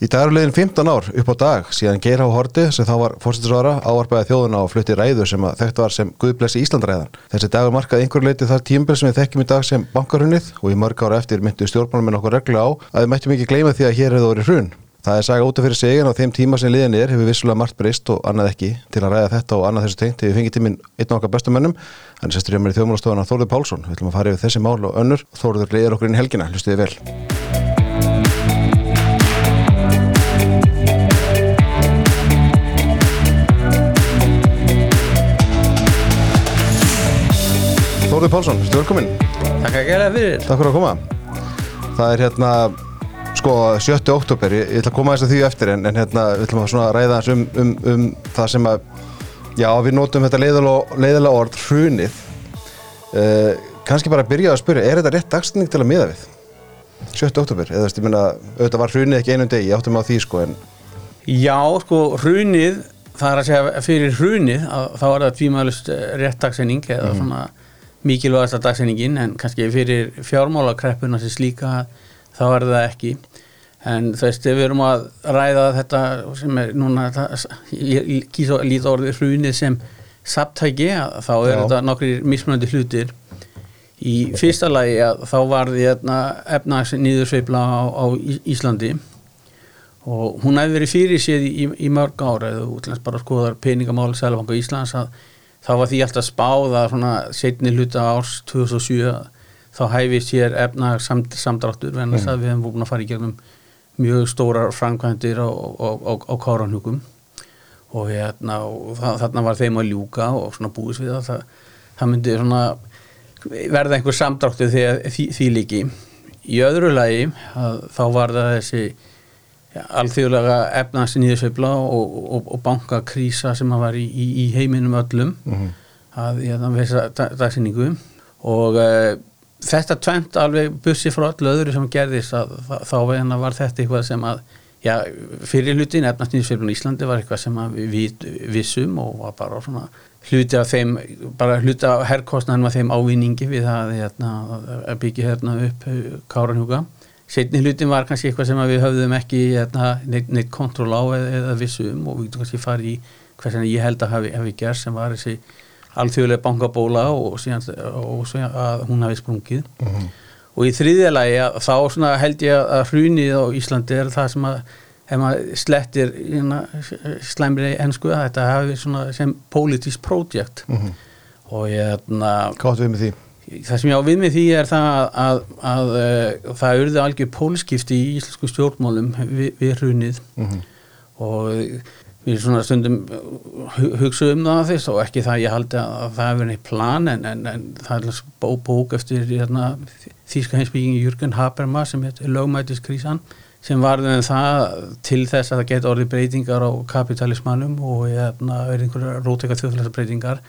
Í dagurlegin 15 ár upp á dag síðan Geir Há Horti sem þá var fórsettisvara áarpaði þjóðuna og flutti ræður sem þekkt var sem Guðblessi Íslandræðan. Þessi dagur markaði einhver leiti þar tíumbil sem við þekkjum í dag sem bankarunnið og í mörg ára eftir myndu stjórnmáluminn okkur regla á að við mættum ekki gleyma því að hér hefur verið hrun. Það er saga út af fyrir sig en á þeim tíma sem liðin er hefur vissulega margt breyst og annað ekki til að ræða þetta og annað þessu tengt. Hefur fengið tíminn einn okkar bestumönnum er sestur hjá mér í þjóðmálastofana Þórður Pálsson. Við ætlum að fara yfir þessi mál og önnur. Þórður leiðir okkur inn helgina, hlustiði vel Þórður Pálsson, stu velkomin Takk að gera fyrir Takk fyrir að koma Það er hérna sko 7. oktober, ég, ég ætla að koma þess að því eftir en, en hérna við ætlum að svona ræða um, um, um það sem að já við notum þetta leiðilega orð hrunið uh, kannski bara að byrja að spyrja, er þetta rétt dagsning til að miða við? 7. oktober, eða þú veist, ég minna auðvitað var hrunið ekki einum degi, ég áttum á því sko en Já, sko, hrunið það er að segja fyrir hrunið að, þá er það tvímælust rétt dagsending eða mm. svona mikilvægast að dagsendingin en kannski fyrir fjármálakreppuna sem slíka þá er það ekki. En þú veist, við erum að ræða þetta sem er núna ég kýsa að líta orðið hrunið sem saptæki, þá er Já. þetta nokkri mismunandi hlutir. Í fyrsta lagi að þá var því hérna, efnags nýðursveifla á, á Íslandi. Og hún hefði verið fyrir séð í, í mörg ára eða útlænst bara skoðar peningamáli Sælafangu Íslands að þá var því alltaf spáða svona setni hluta árs 2007 þá hæfi sér efnags samt, samdráttur en þess mm. að við hefum búin að fara í gegnum mjög stórar framkvæmdir á, káranhjúkum og hérna og þarna var þeim að ljúka og svona búis við það það myndi svona verða einhver samdráttu þegar því, því líki í öðru lagi þá var það þessi alþjóðlega efnast nýðisveifla og, og, og bankakrísa sem að var í, í, í heiminum öllum mm -hmm. að ég þannig að þessa dagsinningu og uh, þetta tvent alveg bussi frá öllu öðru sem gerðist að þá veginn var þetta eitthvað sem að já, fyrir hlutin efnastnýðsveiflun í Íslandi var eitthvað sem við vissum og var bara svona hluti af þeim, bara hluti af herrkostnæðin var þeim ávinningi við að, hérna, að byggja hérna upp uh, Káranhjúka. Setni hlutin var kannski eitthvað sem við höfðum ekki hérna, neitt, neitt kontroll á eða, eða vissum og við getum kannski farið í hvað sem ég held að hafi, hafi gerð sem var þessi alþjóðlega bankabóla og, síðan, og svo að hún hafi sprungið mm -hmm. og í þriðja lagi þá held ég að hrunið á Íslandi er það sem að ef maður slettir hérna, slæmri ennsku að þetta hafi sem politísk projekt mm -hmm. og ég hérna Hvað áttu við með því? Það sem ég á við með því er það að, að, að, að það auðvitað algjör pólskipti í íslensku stjórnmálum við, við hrunið mm -hmm. og við svona stundum hugsa um það fyrst og ekki það ég haldi að það hefur neitt plan en, en, en það er bó, bók eftir hérna, þýska heimsbyggingi Jürgen Habermas sem heitir Lögmætiskrísan sem varði en það til þess að það geta orðið breytingar á kapitalismannum og hérna, er einhverja róteika þjóðfélagsbreytingar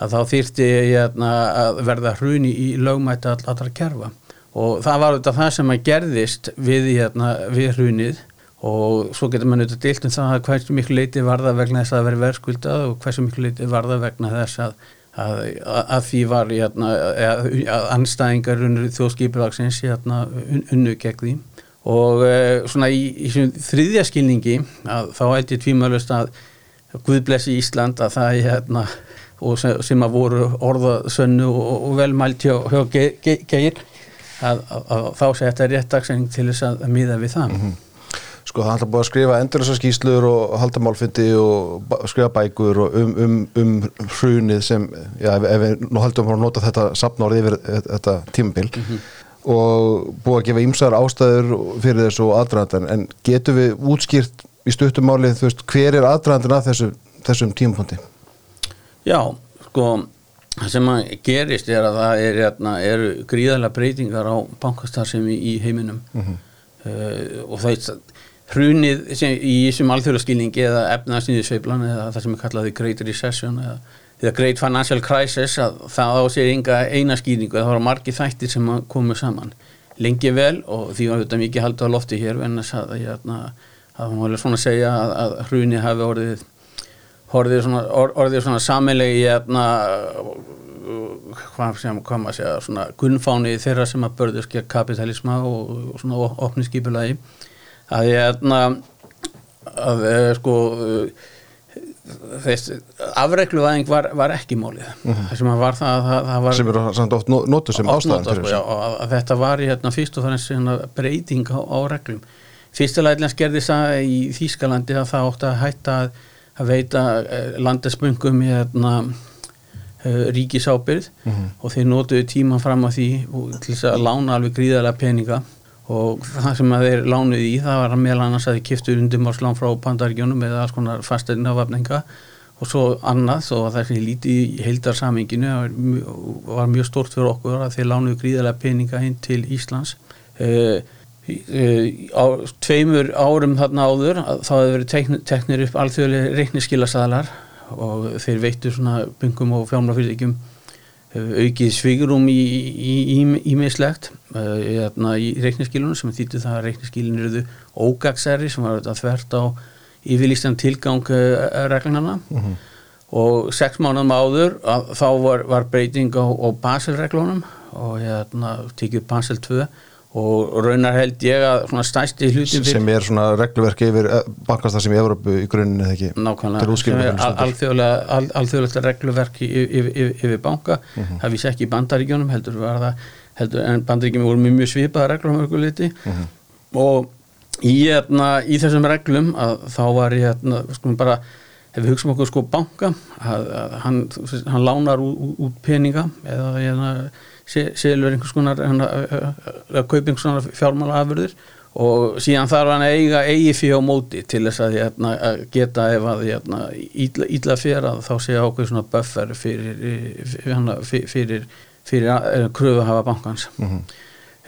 að þá þýrti hérna, að verða hruni í lögmæti allra kerfa. Og það var þetta það sem að gerðist við, hérna, við hrunið. Og svo getur maður auðvitað deilt um það að hversu miklu leiti var það vegna þess að veri verðskuldað og hversu miklu leiti var það vegna þess að, að, að því var jæna, að, að anstæðingar unnur þjóðskipilagsins unnu gegn því. Og e, svona í, í þriðja skilningi þá ætti tvímælust að Guð blessi Ísland að það jæna, sem, sem að voru orðasönnu og, og velmælt hjá, hjá geir að, að þá sé þetta rétt dagsæning til þess að miða við það mm -hmm. Sko það alltaf búið að skrifa endurlösa skýslur og halda málfindi og skrifa bækur og um, um, um hrunið sem, já ef, ef við nú haldum að nota þetta sapnárið yfir þetta tímabil mm -hmm. og búið að gefa ímsar ástæður fyrir þessu aðdraðan en getur við útskýrt í stuttumálið þú veist hver er aðdraðan að þessu, þessum tímapunkti? Já, sko sem að gerist er að það er, hérna, er gríðarlega breytingar á bankastar sem í, heiminum mm -hmm. uh, og það er hrunið sem, í þessum alþjóðarskilningi eða efnaðsnýðisveiflan eða það sem er kallaði Great Recession eða, eða Great Financial Crisis að það á sér enga eina skýringu það voru margi þættir sem komu saman lengi vel og því var þetta mikið haldið á lofti hér en það var svona að segja að, að hrunið hafi orðið orðið svona, orðið svona samilegi hérna hvað sem, hvað maður segja, svona gunnfáni þeirra sem að börðu skilja kapitalisma og, og svona opniskipulagi að ég, hérna, að uh, sko þess afregluvæðing var, var ekki málið. Það sem að var það, það, það var sem eru samt oft notuð sem ástæðan fyrir sko, já, að þetta var hérna, fyrst og hérna, breyting á, á reglum. Fyrstulega gerðist það í Þýskalandi að það átti að hætta að, að veita eh, landespöngum hérna, eh, ríkisábyrð og þeir notuðu tíman fram að því og til þess að lána alveg gríðarlega peninga. Og það sem að þeir lánuði í það var meðal annars að þeir kiftu undirmárslán frá pandaríkjónum eða alls konar fasteirnafafninga og svo annað og það sem ég líti í heildarsaminginu var, mjög- var mjög stort fyrir okkur að þeir lánuðu gríðarlega peninga inn til Íslands. Uh, á tveimur árum þarna áður þá hefur verið tekn, teknir upp alþjóðlega reikniskilasaðlar og þeir veittu svona bungum og fjármálafyrirtækjum hefur aukið svigurum í, í, í, uh, hérna, í reikniskilunum sem þýttu það að reikniskilin eruðu ógagsæri sem var þetta þvert á yfirlýstan tilgang uh, reglunarna og sex mánuðum áður að, þá var, var breyting á, á Basel-reglunum og hérna tekið Basel 2 og raunar held ég að svona stæsti hlutin sem er svona regluverk yfir bankastar sem í Evrópu í grunninn eða ekki? Nákvæmlega. Er alþjóðlega al, alþjóðlega regluverk yfir, yfir, yfir banka. Mhm. það vísi ekki í bandaríkjónum heldur var það heldur, en bandaríkjónum voru mjög, mjög svipaða reglum um ykkur liti Mhm. og í, hérna, í þessum reglum að þá var ég hérna, skulum bara ef við hugsaum okkur sko banka að, að hann, hann lánar út, peninga eða hérna, se- selur einhvers konar hérna, að kaupa einhvers konar fjármála afurðir og síðan þarf hann að eiga eigi fyrir á móti til þess að, hérna, að geta ef að hérna, ítla, ítla fyrir að þá sé ákveð svona buffer fyrir, fyrir, fyrir, fyrir, fyrir uh, kröfuhafa bankans Mhm.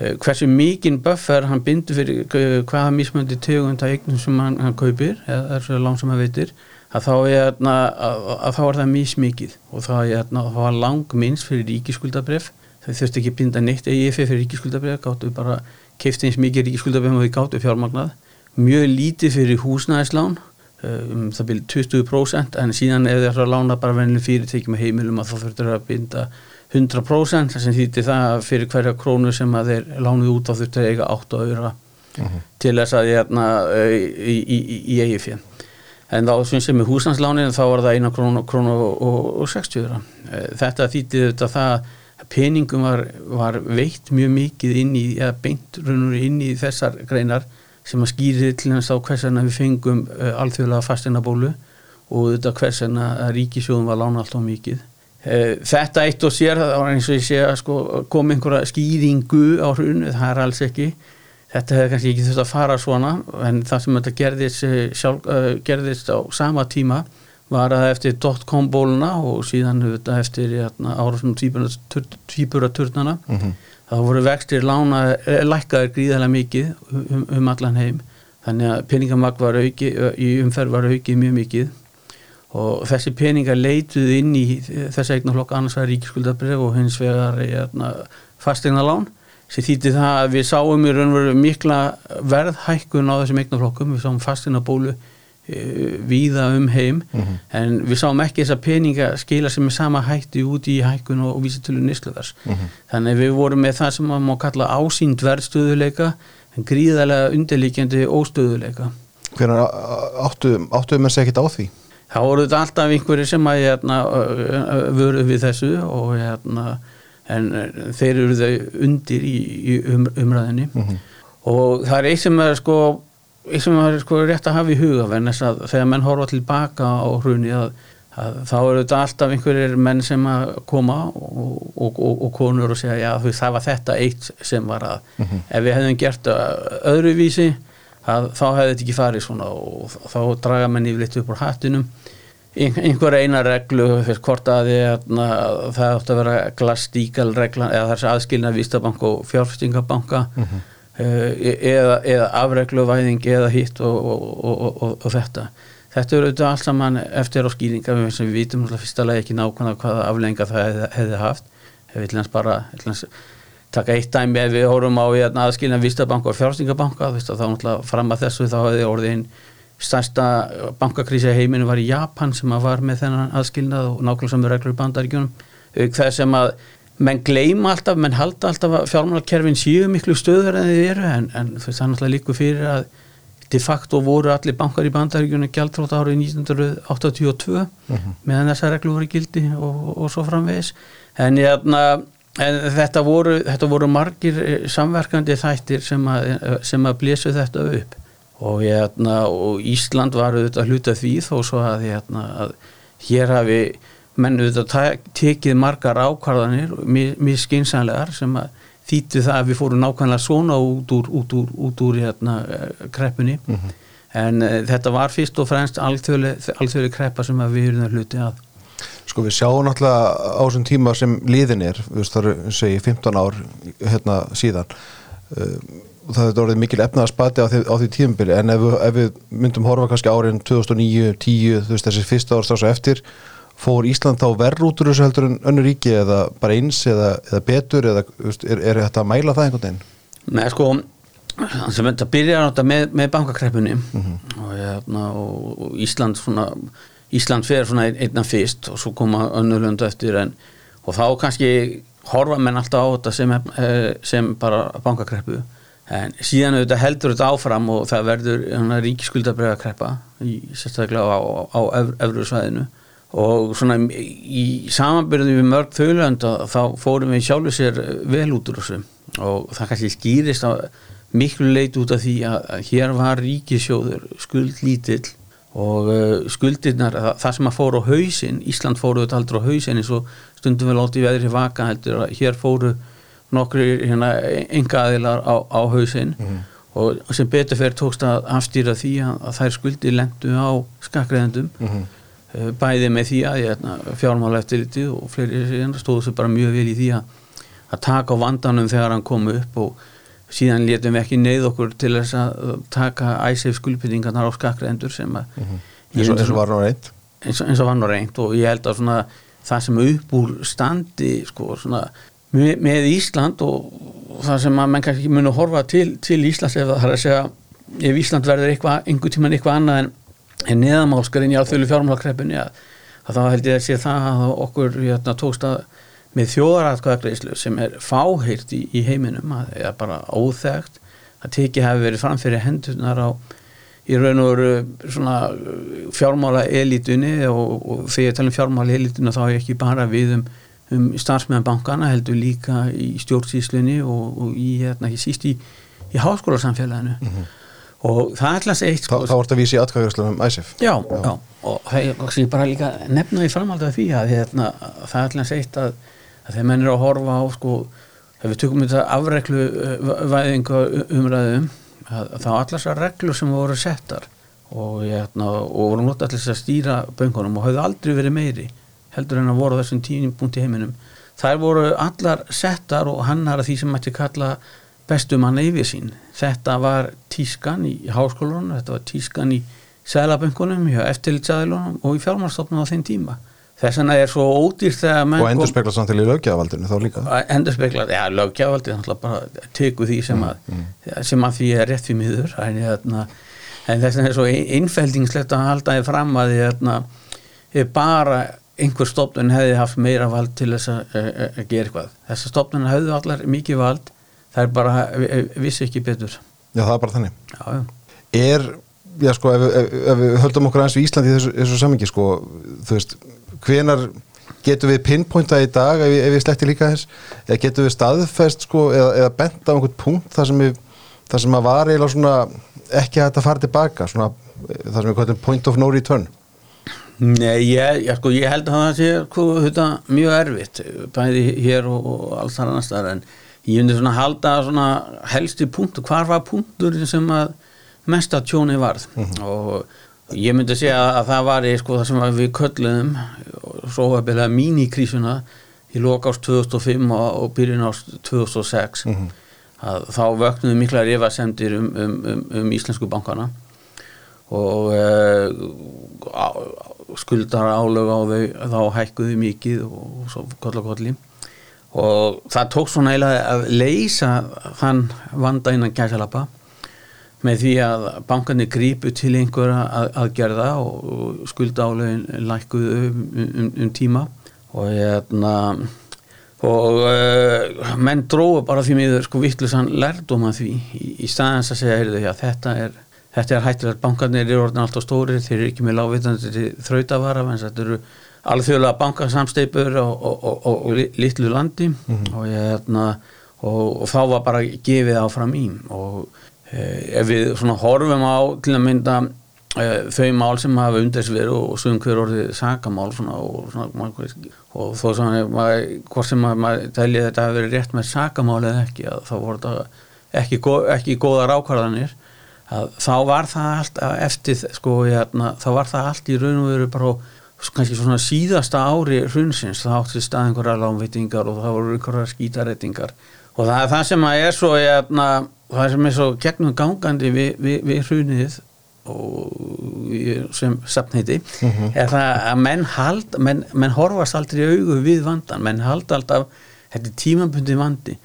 Eh, hversu mikinn buffer hann bindur fyrir eh, hvaða mismöndi tegund að eignum sem hann, hann kaupir eða þessu lán sem hann veitir að þá er, að, að, að þá er það mismikið og þá er að, það var langminns fyrir ríkiskuldabref þau þurfti ekki að binda neitt EIF fyrir ríkiskuldabref gáttu bara keift eins mikið ríkiskuldabref og þau gáttu fjármagnað. Mjög lítið fyrir húsnæðislán eh, um það byrja 20% en síðan ef þeir að lána bara vennileg fyrirtækjum og heimilum að þá þurftur að binda 100% sem þýtti það að fyrir hverja krónu sem að þeir lánuð út á þurftur eiga 8 öðra til þess að hérna í, í, í, í eigi fyrir en þá sem með húsnanslánin þá var það 1 krónu, krónu og, og, og 60 öðra þetta þýtti þetta það að peningum var, var veitt mjög mikið inn í, eða beint raunur inn í þessar greinar sem að skýri til þess að hversana við fengum uh, alþjóðlega fastinabólu og þetta hversana að ríkisjóðum var lána alltaf mikið Eh, Þetta eitt og sér, það var eins og ég sé að sko, kom einhverja skýringu á hrunu, það er alls ekki. Þetta hefði kannski ekki þurft að fara svona, en það sem þetta gerðist, eh, sjálf, uh, gerðist á sama tíma var að eftir dotcom bóluna og síðan eftir hérna, árásum tvíburaturnana, Mhm. þá voru vextir lána, eh, lækkaðir gríðarlega mikið um, um allan heim. Þannig að peningamag var auki, í umferð var aukið mjög mikið og þessi peningar leituð inn í þessi eignaflokk annars var ríkiskuldabrif og hins vegar hérna, fastegnalán sem þýtti það að við sáum í raun og veru mikla verðhækkun á þessum eignaflokkum, við sáum fastegnabólu e, víða um heim. En við sáum ekki þessa peninga skila sem er sama hætti út í hækkun og, og vísitölu nýsluvers þannig að við vorum með það sem maður má kalla ásýnd verðstöðuleika en gríðarlega undirlíkjandi óstöðuleika Hvernig áttu, áttu með sér ekkert á því? þá voru þetta alltaf einhverjir sem að hérna, vöruð við þessu og hérna en þeir eru þau undir í, í um, umræðinni og það er eitt sem er sko eitt sem er sko rétt að hafa í huga að þegar menn horfa tilbaka á hrunni að, að þá eru þetta alltaf einhverjir menn sem að koma og, og, og, og konur og segja já þú það var þetta eitt sem var að ef við hefðum gert öðruvísi að þá hefði þetta ekki farið svona og þá draga menn yfirleitt upp úr hattinum. Ein- einhver eina reglu hvort að að það átti að vera glasstíkal regla eða þessi aðskilna vistabank og fjárfestingabanka uh, eða, eða afregluvæðing eða hitt og, og, og, og, þetta. Þetta eru auðvitað allt saman eftir á skýringa sem við vitum fyrsta lagi ekki nákvæmlega hvaða aflenga það hefði, hefði haft. Ef við ætlum bara ætlum taka eitt dæmi ef við horfum á hérna, aðskilna vistabanka og að þá fram að þessu þá hefði orðin stærsta bankakrísi heiminu var í Japan sem að var með þennan aðskilnað og nákvæmlega samur reglur bandaríkjunum. Auk þess sem að menn gleyma alltaf, menn halda alltaf að fjármálakerfin séu miklu stöður en þið eru en, en þú veist það er náttúrulega líku fyrir að de facto voru allir bankar í bandaríkjunum gjaldrótt árið 1982 meðan þessar reglu voru gildi og, og svo framvegis. En, jæna, en þetta, voru, þetta voru margir eh, samverkandi þættir sem að, sem að blésu þetta upp. Og, jæna, og Ísland var auðvitað hluta því þó svo að, jæna, að hér hafi menn auðvitað tekið margar ákvarðanir miskinsanlegar sem að þýttu það að við fórum nákvæmlega svona út úr, út úr, út úr hérna, kreppunni. Mm -hmm. en uh, þetta var fyrst og fremst alþjóðlega kreppa sem við erum að hluti að Sko við sjáum náttúrulega á þessum tíma sem liðin er, það eru segi 15 ár hérna síðan. Uh, það hefur orðið mikil efnað að spati á því, á því tíumbili en ef, ef við myndum horfa kannski árin 2009, 10, þú veist þessi fyrsta árs þá svo eftir fór Ísland þá verður út úr þessu heldur en önnur ríki eða bara eins eða, eða betur eða er, er þetta að mæla það einhvern veginn? Nei sko þetta byrjar náttúrulega með, með bankakreppunni mm -hmm. og, hérna, og Ísland svona Ísland fer svona einna fyrst og svo koma önnurlöndu eftir en og þá kannski horfa menn alltaf á þetta sem, eh, sem bara bankakreppu en síðan auðvitað heldur þetta áfram og það verður ríkiskuldabrega kreppa í, sérstaklega á, á, á efru svæðinu og svona í samanbyrðu við mörg þauðlönd þá fórum við sjálfur sér vel út úr þessu. Og það kannski skýrist miklu leit út af því að hér var ríkisjóður skuld lítill og uh, skuldirnar, það sem að fóru á hausin, Ísland fóru þetta aldrei á hausin eins og stundum við látið veðri vaka heldur að hér fóru nokkru hérna, enga aðilar á, á hausin mm og sem betur fyrir tókst að afstýra því að, að þær skuldir lendu á skakreðendum mm -hmm Eh, bæði með því að hérna, fjármála eftir litið og fleiri stóðu sér bara mjög vel í því að, að taka á vandanum þegar hann kom upp og síðan letum við ekki neyð okkur til þess að taka æsef skulpýtingarnar á skakrendur sem að mm -hmm. eins, og, eins og var nú reynd eins, eins og var nú reynd og ég held að svona, það sem upp úr standi sko, svona, með, með Ísland og, og það sem að menn kannski muni að horfa til, til Íslands ef segja ef Ísland verður einhver tíman eitthvað annað en en neðamálskarinn í alþjóðlu fjármálakreppunni að, þá held ég að sé það að okkur hérna, tókst að með þjóðaratkvæðagreyslu sem er fáheirt í, í heiminum að það er bara óþægt að teki hafi verið framfyrir hendunar á í raun og veru fjármála elitunni og, og þegar ég tala um fjármála elitunni þá er ekki bara við um, um starfsmeðanbankana heldur líka í stjórnsýslunni og, og í hérna ekki síst í, í háskólarsamfélaginu mm -hmm og það er alltaf eitt sko, þá vart að vísi aðkvæðurslunum æsif. Já, já, já, og það er bara líka nefna í framhald af því að hérna, það er alltaf eitt að, að þeir mennir að horfa á sko, þegar við tökum þetta afreglu uh, væðingu umræðum að, þá allar þessar reglu sem voru settar og, hérna, og voru notið allir að stýra böngunum og hafði aldrei verið meiri heldur en að voru þessum tíum búin til heiminum. Þær voru allar settar og hannar að því sem mætti kalla bestum hann yfir sín. Þetta var tískan í háskólunum, þetta var tískan í sælaböngunum, eftirlitsæðilunum og í fjármárstofnum á þeim tíma. Þess vegna er svo menn... Og endur spekla samt til í lögjafaldinu þá líka? Endur spekla, já, lögjafaldinu bara teku því sem að, mm, mm. sem að því er rétt fyrir miður. En, hérna, en þess vegna er svo innfældingslegt að halda þið fram að þið hérna, bara einhver stofnun hefði haft meira vald til þess að, að gera eitthvað. Þessar stofnun hefðu allar mikið vald það er bara, vissi ekki betur. Já, það er bara þannig. Já, já. Er, já sko, ef, ef, ef við höldum okkur aðeins við Íslandi í þessu, þessu samingi sko, þú veist, hvenar getur við pinpointa í dag ef, ef við sletti líka þess, eða getur við staðfest sko, eða, eða benda á einhvern punkt þar sem við, þar sem að var eiginlega svona ekki að þetta fara tilbaka svona, þar sem við kallum point of no return? Nei, ég, ég, sko, ég held að það sé sko, þetta, mjög erfitt bæði hér og, og alls þar annars þar en ég myndi svona halda svona helsti punktu, hvar var punktur sem að mesta tjóni varð mm -hmm. og ég myndi segja að það var sko, það sem við köllum svo var beðlega mínikrísuna í loka ást 2005 og, og byrjun ást 2006 mm -hmm. að þá vöknuðu mikla rifasemdir um, um, um, um íslensku bankana og uh, skuldar álög á þau þá hækkuðu mikið og svo koll og kolli og það tók svona eiginlega að leysa þann vanda innan gæsalappa með því að bankarnir grípu til einhverja að, aðgerða og skulda álegin lækuðu um, um, um tíma. Og hérna og uh, menn dróðu bara því miður sko vittlusan lærdom að því í, í staðans að segja heyrðu, já, þetta er þetta er hættilegt, bankarnir eru orðin alltaf stóri, þeir eru ekki með lágvitandi þrautavara, en þetta eru alþjóðlega bankasamsteipur og, og, og, og litlu landi og, ég, hérna, og þá var bara gefið áfram í. Og e, ef við svona horfum á til að mynda e, þau mál sem hafa undirsverð og svum hver orðið sakamál svona, svona, og þó svona hvort sem maður telja þetta að vera rétt með sakamál eða ekki, þá voru þetta ekki, ekki góðar ákvarðanir þá var það allt eftir sko, hérna, þá var það allt í raun og veru bara kannski svona síðasta ári hrunsins, það átti stað einhverja lámvitingar og það voru einhverja skítarettingar og það er það sem að er svo hérna, það sem er svo gegnum gangandi við, við, við hrunið og sem sapniti mm -hmm. er það að menn hald menn, menn horfast aldrei í augu við vandan menn hald alltaf, þetta er tímabundi vandi.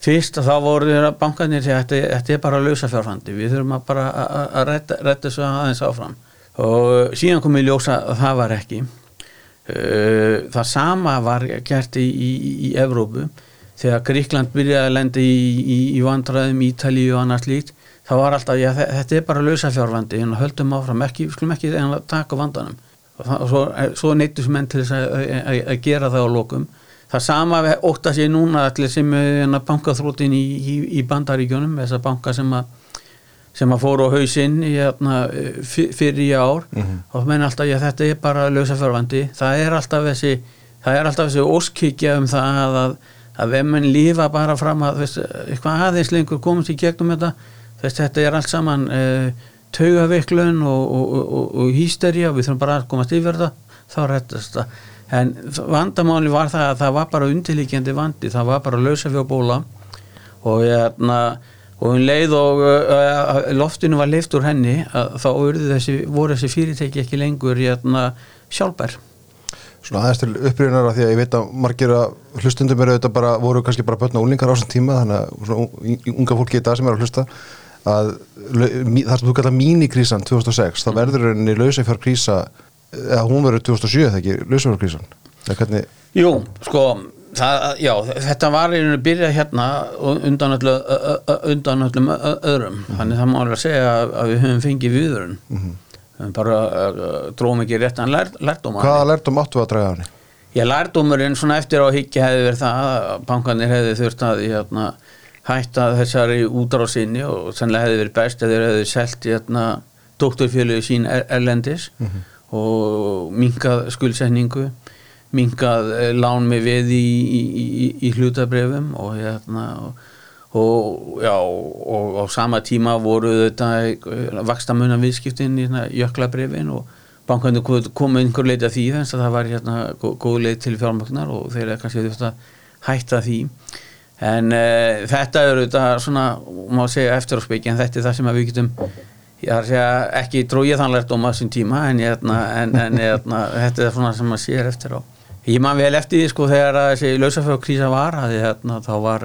Fyrst að þá voru bankanir að þetta, þetta er bara lausa fjárfandi við þurfum að bara að retta þessu aðeins áfram og síðan kom ég ljósa að það var ekki. Það sama var gert í, í, í Evrópu. Þegar Gríkland byrjaði að lenda í, í vandræðum, Ítalíu og annars líkt þá var alltaf, já þetta er bara lausafjárvandi. En höldum áfram, ekki, skulum ekki taka vandanum. Og, það, og svo, svo neyttus menn til þess að gera það á lokum. Það sama ótt að sé núna allir sem er bankaþrótin í bandaríkjónum, þessar banka sem að sem að fóru á hausinn hérna, fyrir í ár. Mm -hmm. og menn alltaf, já þetta er bara lausafjárvandi. Það er alltaf þessi það er alltaf þessi óskikja um það að, að ef mann lífa bara fram að veist, eitthvað aðeins lengur komast í gegnum þetta veist, þetta er allt saman uh, taugaveiklun og, og, og, og hýsterja við þurfum bara að komast yfir þetta þá réttast það. En vandamáli var það að það var bara undirlíkjandi vandi það var bara lausafjárbóla og ég er að og um leið og uh, loftinu var leift úr henni þá þessi, voru þessi fyrirtæki ekki lengur hérna, sjálfbær. Svona aðeins til upprýðunar því að ég veit að margir að hlustundum eru þetta bara, voru kannski bara börna úlingar á þessum tíma þannig að svona, unga fólki í dag sem eru að hlusta að það sem þú kallar mínikrísan 2006, það verður henni lausafjárkrísa, eða hún verður 2007 þegar ekki, lausafjárkrísan. Hvernig... Jú, sko Það, já, þetta var einhvern veginn að byrja hérna undan öllum öðrum mm þannig það má alveg segja að við höfum fengið viðurinn mm -hmm. bara dróðum ekki réttan lær, lærdóma Hvaða lærdóm áttu að draga hann? Já, lærdómurinn svona eftir á higgja hefði verið það að bankanir hefði þurft að hérna, hætta þessari útrásinni og sannlega hefði verið best að þeir hefði selgt hérna, doktorfjöluði sín er, erlendis mm -hmm. og minkað skuldsetningu mingað eh, lán mig við í, í, í, í hlutabrefum og hérna og, og já og á sama tíma voru þetta eh, vakstamunna viðskiptin í hérna, jöklabrefin og bankandi komið einhver leiti að því þess að það var hérna góð leiti til fjármögnar og þeir er kannski þetta hætta því. En uh, þetta eru þetta svona, má segja eftir á speki en þetta er það sem við getum ég har að segja ekki dróið þannlegt um að þessum tíma en, hérna, en, en hérna, þetta er svona sem maður sér eftir á Ég man vel eftir því sko þegar þessi lausafjárkrísa var að hérna, þá var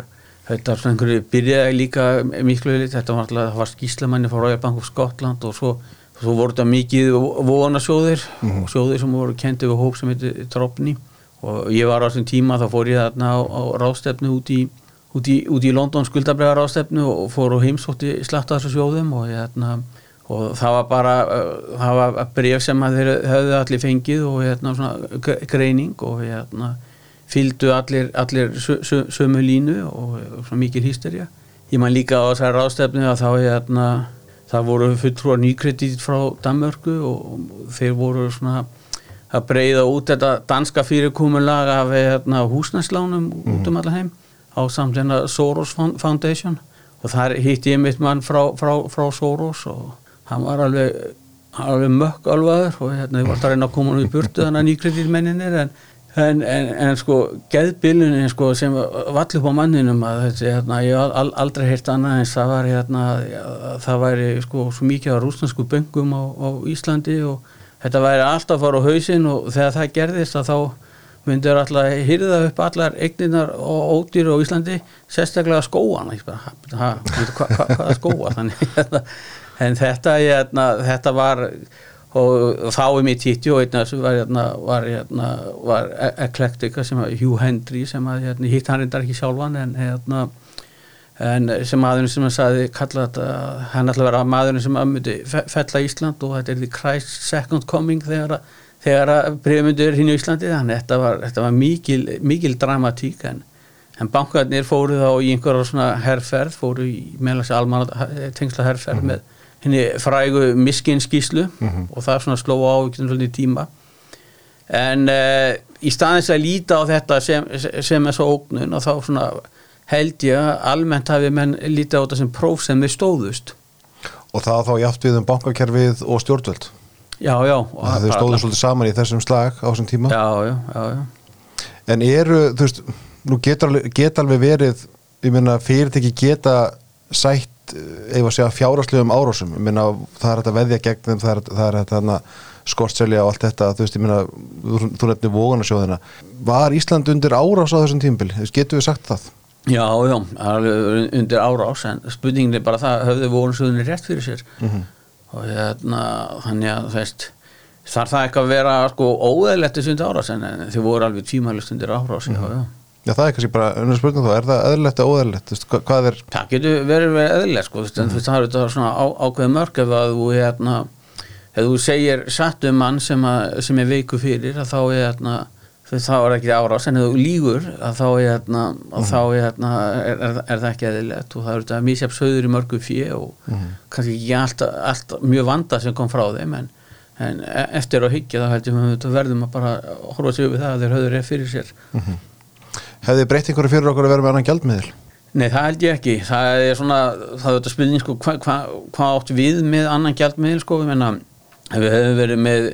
þetta svona einhverju byrjaði líka miklu lit, þetta var alltaf, það var skýslamanni frá Royal Bank of Scotland og svo, svo voru þetta mikið vonasjóðir mm -hmm. sjóðir sem voru kendið við hóp sem heitir Tropni og ég var á þessum tíma þá fór ég þarna á, á rástefnu út í, út í, út í London skuldabræðar rástefnu og fór og heimsótti slatta þessu sjóðum og ég þarna og það var bara uh, það var bref sem þeir höfðu allir fengið og hérna svona greining og hérna fylgdu allir, allir sömu línu og svona mikil hýsterja ég man líka á þessari ráðstefnu að þá hérna það voru fulltrúar nýkredit frá Danmörku og þeir voru svona að breyða út þetta danska fyrirkomulag af hérna, húsnæslánum mm. út um alla heim á samtlenna Soros Foundation og þar hitt ég mitt mann frá, frá, frá Soros og hann var alveg, alveg mökk alvaður og hérna ég var alltaf að reyna að koma nú í burtu þannig að nýkreditmenninir en, en, en, en sko geðbilunin sko sem vall upp á manninum að hérna, ég hef aldrei heilt annað en það var hérna, það væri sko svo mikið á rúsnarsku böngum á, á Íslandi og þetta væri alltaf að fara á hausin og þegar það gerðist að þá myndur alltaf hýrða upp allar eigninar og ódýr á Íslandi sérstaklega skóan hvaða skóa þannig? Hérna, en þetta, ég, hérna, þetta var og þá er og einnig að var, hérna, var, hérna, var eklektika sem að Hugh Hendry sem að hitt hann reyndar ekki sjálfan en en sem maðurinn sem hann kalla þetta, hann ætla að vera maðurinn sem að myndi fe- fella Ísland og þetta er the Christ second coming þegar að, þegar að breyfmyndur hinn í Íslandi. Þannig að þetta var, þetta var mikil, mikil dramatík en, en bankarnir fóru þá í einhverja svona herrferð fóru í meðlags almanna tengsla herrferð með henni frægu miskinskíslu og það svona sló á svolítið tíma. En uh, í staðins að líta á þetta sem, sem er svo ógnun og þá svona held ég að almennt hafi menn lítið á þetta sem próf sem við stóðust. Og það þá játt við um bankakerfið og stjórnvöld? Já, já. Þau stóðu svolítið saman í þessum slag á þessum tíma? Já, já, já, já. en eru, þú veist, nú getur geta alveg verið, ég meina fyrirtæki geta sætt eh, ef að segja fjáraslegum árásum. Meina það er þetta veðja gegn þeim það er, það er þetta skortselja og allt þetta þú veist, ég meina, þú, þú nefnir vóganasjóðina var Ísland undir árás á þessum tímbil, getur við sagt það? Já, já, undir árás en spurningin er bara það höfðu suðunni rétt fyrir sér? Og hérna, þannig að þú veist þarf það ekki að vera sko óeðlegt þessu undir árás? En þau voru alveg tímælust undir árás já, já. Já, það er kannski bara önnur spurning þá, er það eðlilegt eða óeðlilegt, Þú veist, hvað, hvað er Það getur verið verið eðlilegt sko, þú veist, en þú veist, það er þetta svona á, ákveð mörg ef að þú hérna ef þú segir satt um mann sem, að, sem er veiku fyrir að þá er hérna þú veist, þá er ekki árás. En ef þú lígur að þá er hérna, að þá er, hérna er, er, er það ekki eðlilegt. Og það er þetta misjafn söður í mörgu fjö og kannski ekki allt, allt mjög vanda sem kom frá þeim. En, en e- eftir að hyggja þá heldur við verðum að bara horfa sig við það að þeir höfður er fyrir sér hefði breytt einhverju fyrir okkur að vera með annan gjaldmiðil? Nei, það held ég ekki. Það er svona, það er þetta spilning sko, hvað hva, hva átt við með annan gjaldmiðil sko, ég menna, ef við hefum verið með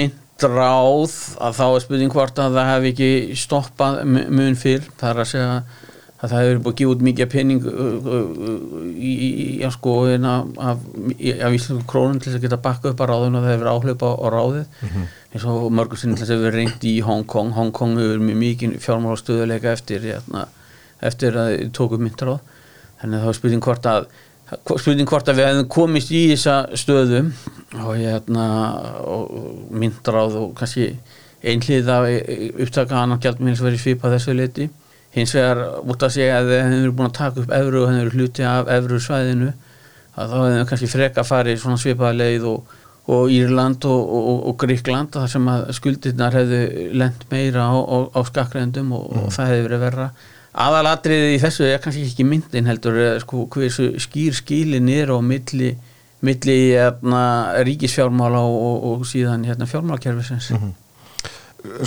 myndráð að þá er spilning hvort að það hef ekki stoppað mu- mun fyrr, það er að segja að það hefur búið að gefa út mikið pening í, í, í sko, af, af íslensku krónum til þess að geta bakka upp að ráðun og það hefur áhlaup á, ráðið. Eins og mörgur sinni til þess að við reyndi í Hong Kong. Hong Kong hefur mjög mikið fjármála stöðuleika eftir hérna, eftir að þið tókum myndráð þannig að það var spurning hvort að spurning hvort að við hefum komist í þessa stöðu og hérna og myndráð og kannski einhlið af upptaka annan gjaldminn sem verið svipað þessu leiti hins vegar út að segja að við hefum búin að taka upp evru og hefum hluti af evru svæðinu þá hefum við kannski freka farið svona svipaða leið og, og Írland og, og, og Gríkland þar sem að skuldirnar hefðu lent meira á, á, á skakkrendum og, og það hefði verið verra. Aðalatriðið í þessu er kannski ekki myndin heldur sko hversu skýr skílin er á milli, milli hérna, ríkisfjármála og, og, og síðan hérna, fjármálakerfisins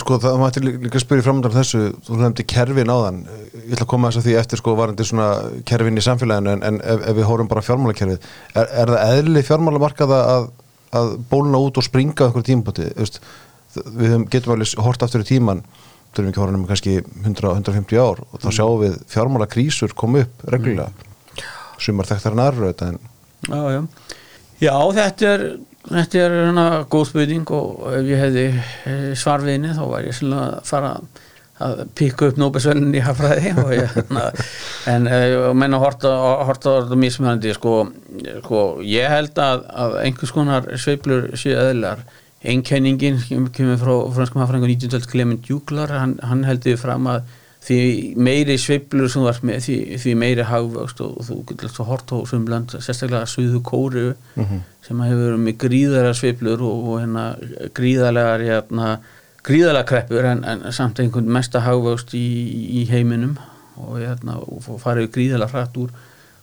Sko það mætti lí- líka spyrja framöndan þessu, þú nefndi kerfin áðan. Ég ætla að koma þess að því eftir sko varandi svona kerfin í samfélaginu en, en ef, ef við hórum bara á fjármálakerfið, er, er það eðli fjármálamarkaða að, að bóluna út og springa á einhverjum tímpoti, við getum alveg hort aftur í tíman þurfum ekki að horfa um kannski 100-150 ár. Og þá sjáum við fjármálakrísur koma upp reglulega, sumar þekktar en aðra Já, já. Já, þetta er, þetta er hana, góð spurning og ef ég hefði eh, svar við henni þá var ég svona að fara að pikka upp nóbesvölin í hafræði og ég, hana, en uh, menna horta, horta á þetta mismunandi sko, sko, ég held að, að einhvers konar sveiflur séu eðlar einkenningin kemur frá franskum hafræðingu 1912 Clement Juglar hann, hann heldur fram að því meiri sveiflur sem ert með því, því meiri hagvöxt og, þú getur svo hort á svum land, sérstaklega Suðu Kóru sem hefur með gríðalega sveiflur og, og hérna gríðalegar hérna, gríðalega kreppur en, en samt einhvern mesta hagvöxt í, í heiminum og, hérna, og farið gríðalega hrætt úr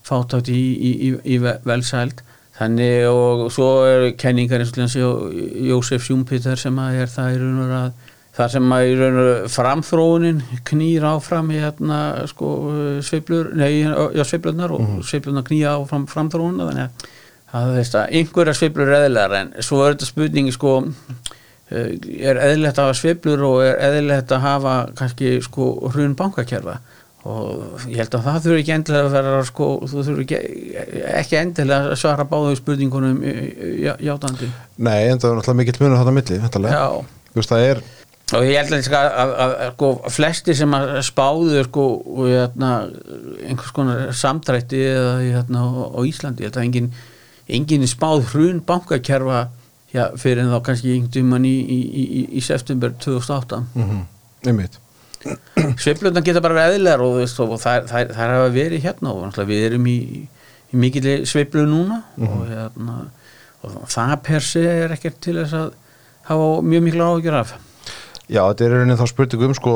fátátt í, í, í, í ve- velsæld. Þannig og svo er kenningar eins og Jósef Sjúmpiter sem að er það í raun og að þar sem að í raun og framþróunin knýr áfram í hérna sko sveiflur, nei, já sveiflurnar og mm. sveiflurnar knýja áfram framþróunina þannig að það veist að einhverja sveiflur er eðlilegar en svo er þetta spurningi sko eh, er eðlilegt að hafa sveiflur og er eðlilegt að hafa kannski sko hrun bankakerfa og ég held að það þurfi ekki endilega að vera sko, þú þurfi ekki, ekki endilega að svara báðu spurningunum já- játandi nei, en það er náttúrulega mikill munur þarna milli, það er og ég held að, að, að, að, að sko, flestir sem að spáðu sko, og, hérna, einhvers konar samdrætti eða, hérna, á, Íslandi, held að engin, engin spáð hrun bankakerfa já, fyrir en þá kannski einhvern tímann í, í, í, í september 2008 mm einmitt. Sveiflöndar geta bara verið eðlar og, veist, og þær, þær, þær hafa verið hérna og við erum í, í mikil sveiflu núna og, hérna, og það per se er ekkert til þess að hafa mjög miklu áhugjur af Já, þetta er raunin þá spurning um sko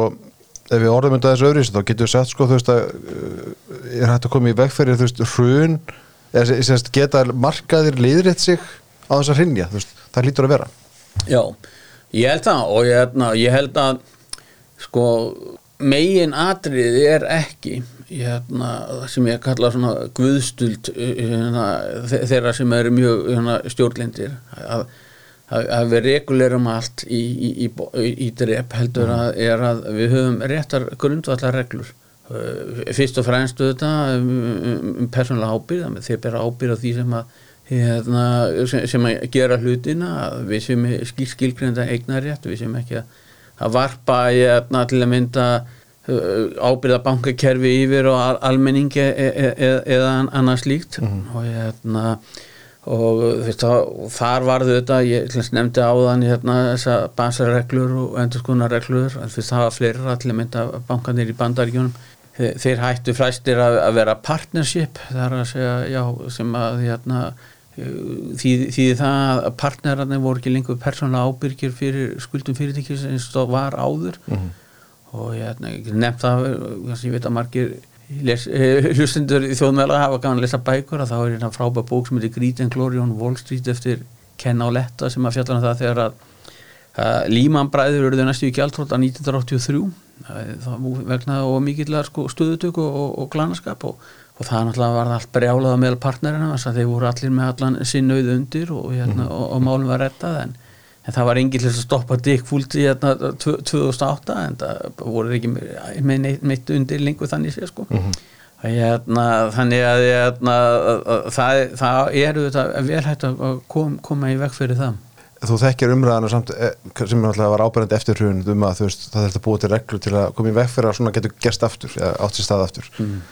ef við orðum þetta þessu öðru þá getur við sett sko þú veist að uh, er hægt að koma í vegferði þú veist hrun eða sagt, geta markaðir liðrétt sig á þess að hrinja þú veist, það hlýtur að vera. Já, ég held það og ég, hérna, ég held að sko megin atriði er ekki hérna, sem ég kalla svona guðstult hérna, þe- þeirra sem eru mjög hérna, stjórnlindir að, að, að við regulerum allt í, í, í, í, í drep heldur að er að við höfum réttar grundvallar reglur Uh, fyrst og fremst auðvitað um, um, persónulega ábyrð þannig að þeir bera ábyrð á því sem að hérna, sem, sem að gera hlutina að við sem skil, skilgreinda eignarétt, við sem ekki að, að varpa hérna, til að mynda uh, ábyrða bankakerfi yfir og al, almenningi e, e, e, eða annað slíkt. Og hérna og veist, þar varðu þetta ég nefndi áðan hérna, þessa basarreglur og endurskoðunarreglur en þú veist, það var fleira að mynda bankanir í bandaríkjunum. Þeir, þeir hættu fræstir að, að vera partnership það er að segja, já, sem að hérna, því, því það að partnerarnir voru ekki lengur persónulega ábyrgir fyrir skuldum fyrirtækis eins og var áður. Og ég hérna, ég get nefnt það ég veit að margir eh, hlustendur í þjóðmjöla hafa gaman að lesa bækur að þá er hérna frábæð bók sem heitir Greed and Glory on Wall Street eftir Ken Auletta sem að fjalla um það þegar að, að Líman bræður eruðu næstu í gjaldrótt að 1983 það það vegna og mikillar sko, stöðutök og, og, og glanaskap og, og það náttúrulega var allt brjálað meðal partnerina þess að þeir voru allir með allan sinnauð undir og, hérna, og, og málum var rettað en, en það var enginn til að stoppa Dick Fult í hérna, tvö- 2008 en það voru ekki með, neitt, neitt undir lengur þannig sé sko. Hérna, þannig að hérna, að- að- það, það eru þetta vel hægt að kom, koma í veg fyrir það. Þú þekkir umræðana samt eh, sem náttúrulega var ábærandi eftir hrun um að veist, það þurft að búa til reglur til að koma í vegferð að svona getur gerst aftur eða átt sér stað aftur. Mm.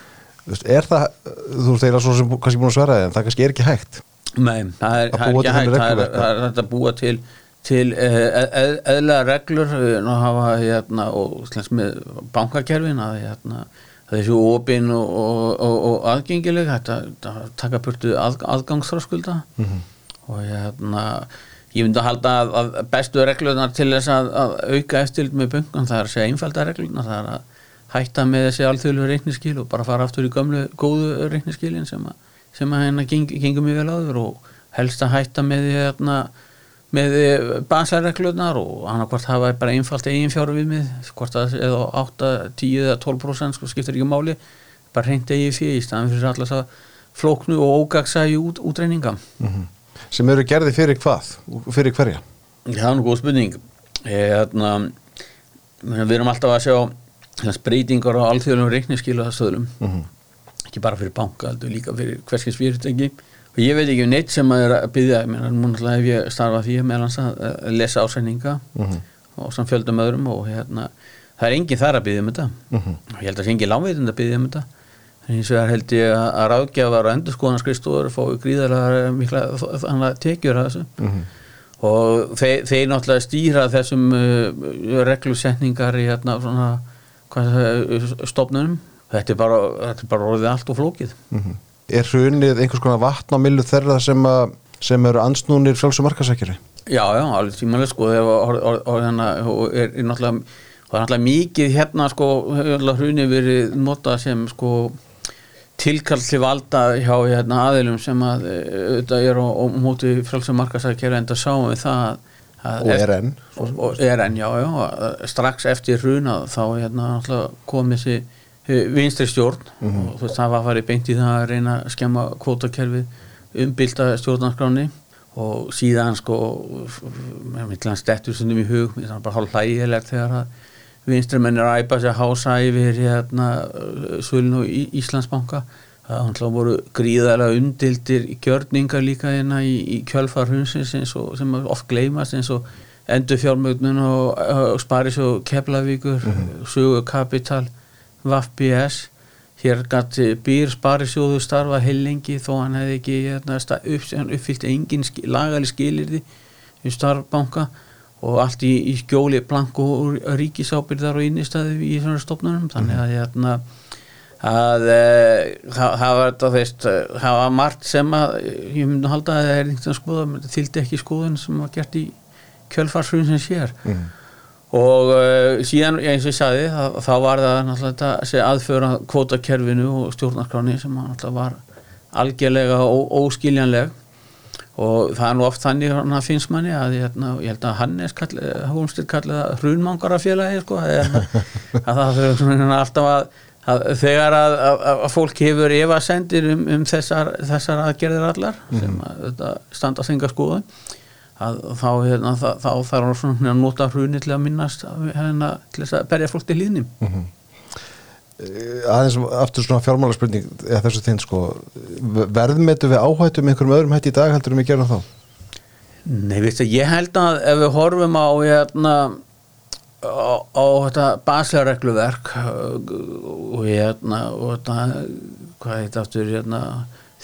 er það, þú veist, eiginlega svo sem kannski búin að svara þig, en það kannski er ekki hægt Nei, það er, Að það er ekki hægt það er, það er hægt að búa til til eð, eðlega reglur eh, nú hafa hérna og slens með bankakerfin að hérna að þessu opin og, og, og, og aðgengileg hægt að, að taka burtu að, aðgangsþráskulda og hérna ég myndi að halda að, að bestu reglunar til þess að, að auka eftirlit með bunkan það er að segja einfalda reglunar það er að hætta með þessi alþjóðlu reikniskil og bara fara aftur í gömlu góðu reikniskilin sem að, sem að hérna geng, gengum vel áður og helst að hætta með því hérna með basarreglunar og annarkvort hafa bara einfalt eigin fjáru við mig hvort það eða 8, 10 eða 12% sko skiptir ekki máli. Bara reynd eigin fyrir í staðan fyrir alltaf að flóknu og ógagsæju út, útreininga sem eru gerði fyrir hvað, fyrir hverja? Það er nú góð spurning. Hérna, við erum alltaf að sjá hérna, breytingar á alþjóðlum reikniskilaðastöðlum Mhm. ekki bara fyrir banka, heldur líka fyrir hverskins fyrirtæki og ég veit ekki um neitt sem að er að byggja, náttúrulega hef ég starfað því að að lesa ásæninga Mhm. og samt fjöldum öðrum og hérna, það er enginn þar að byggja um þetta Mhm. og ég held að það sé enginn lágveitund að byggja um þetta en hins vegar held ég að, ráðgjafar og endurskoðanaskristúður fái gríðarlega mikla tekjur að þessu Mhm. og þeir, þeir náttúrulega stýra þessum uh, reglusetningar í hérna svona hvað, uh, stofnunum þetta er, bara, þetta er bara orðið allt og flókið Mhm. Er hrunið einhvers konar vatn á millu þeirra sem, að, sem eru ansnúnir frjálsum markasækjari já, já, alveg tímanlega sko hérna, og er, er náttúrulega það er náttúrulega mikið hérna sko hrunið verið notað sem sko tilkall til valda hjá hérna, aðilum sem að eh, auðvitað er á, móti frjálsum markasækjari en það sáum við það að og er enn og, og er enn, já, já, strax eftir hruna þá hérna náttúrulega kom þessi eh, vinstri stjórn. Og þú veist, það var að fara í beint í það að reyna að skemma kvótakerfið umbylta stjórnarskráni og síðan sko með millan stettur sundum í hug mér er bara hálf hlægilegt þegar að vinstri menn er að æpa sér hása yfir hérna svölun og Í- Íslandsbanka. Það voru gríðarlega undildir gjörningar líka hérna í, í kjölfar hunsins eins og sem oft gleymast eins og endur fjármögnun og, og sparis og keflavíkur sögu kapital VFBS hér gæti býr sparisjóðu starfa heilengi þó hann hefði ekki hérna, upp, hann uppfyllt engin ski, lagali skilirði í starfbanka og allt í, í skjóli plank og ríkisábyrðar og innistæði í svona stofnunum. Þannig að hérna að e, það, var margt sem að ég myndi halda að það er einhvern skoða þyldi ekki skoðun sem var gert í kjölfarsfrun sem sér Mhm. Og uh, síðan eins og ég sagði þá, þá var það náttúrulega þetta þessi aðföra kvótakerfinu og stjórnarskráni sem var algjörlega ó, óskiljanleg. Og það er nú oft þannig hann finnst manni að ég, hérna, ég held að Hannes kall, Hólmstir kallið það hrunmangarafélagi sko, að, að það svona alltaf að, að þegar að, að, að fólk hefur efasendir um, um þessar, þessar aðgerðir allar sem að þetta standa þengar skoðun að þá, hérna, þá, þá þarf svona að nota hruni til að minnast hérna, til þess að berja fólk til líðnum Eh, aðeins aftur svona fjármálarspurning eða þessu þinn sko. Verðmetu við áhættu með einhverjum öðrum hætti í dag heldur um að gera þá? Nei, veistu, ég held að ef við horfum á hérna á, á þetta baslegaregluverk og hérna og þetta, hvað heit aftur hérna,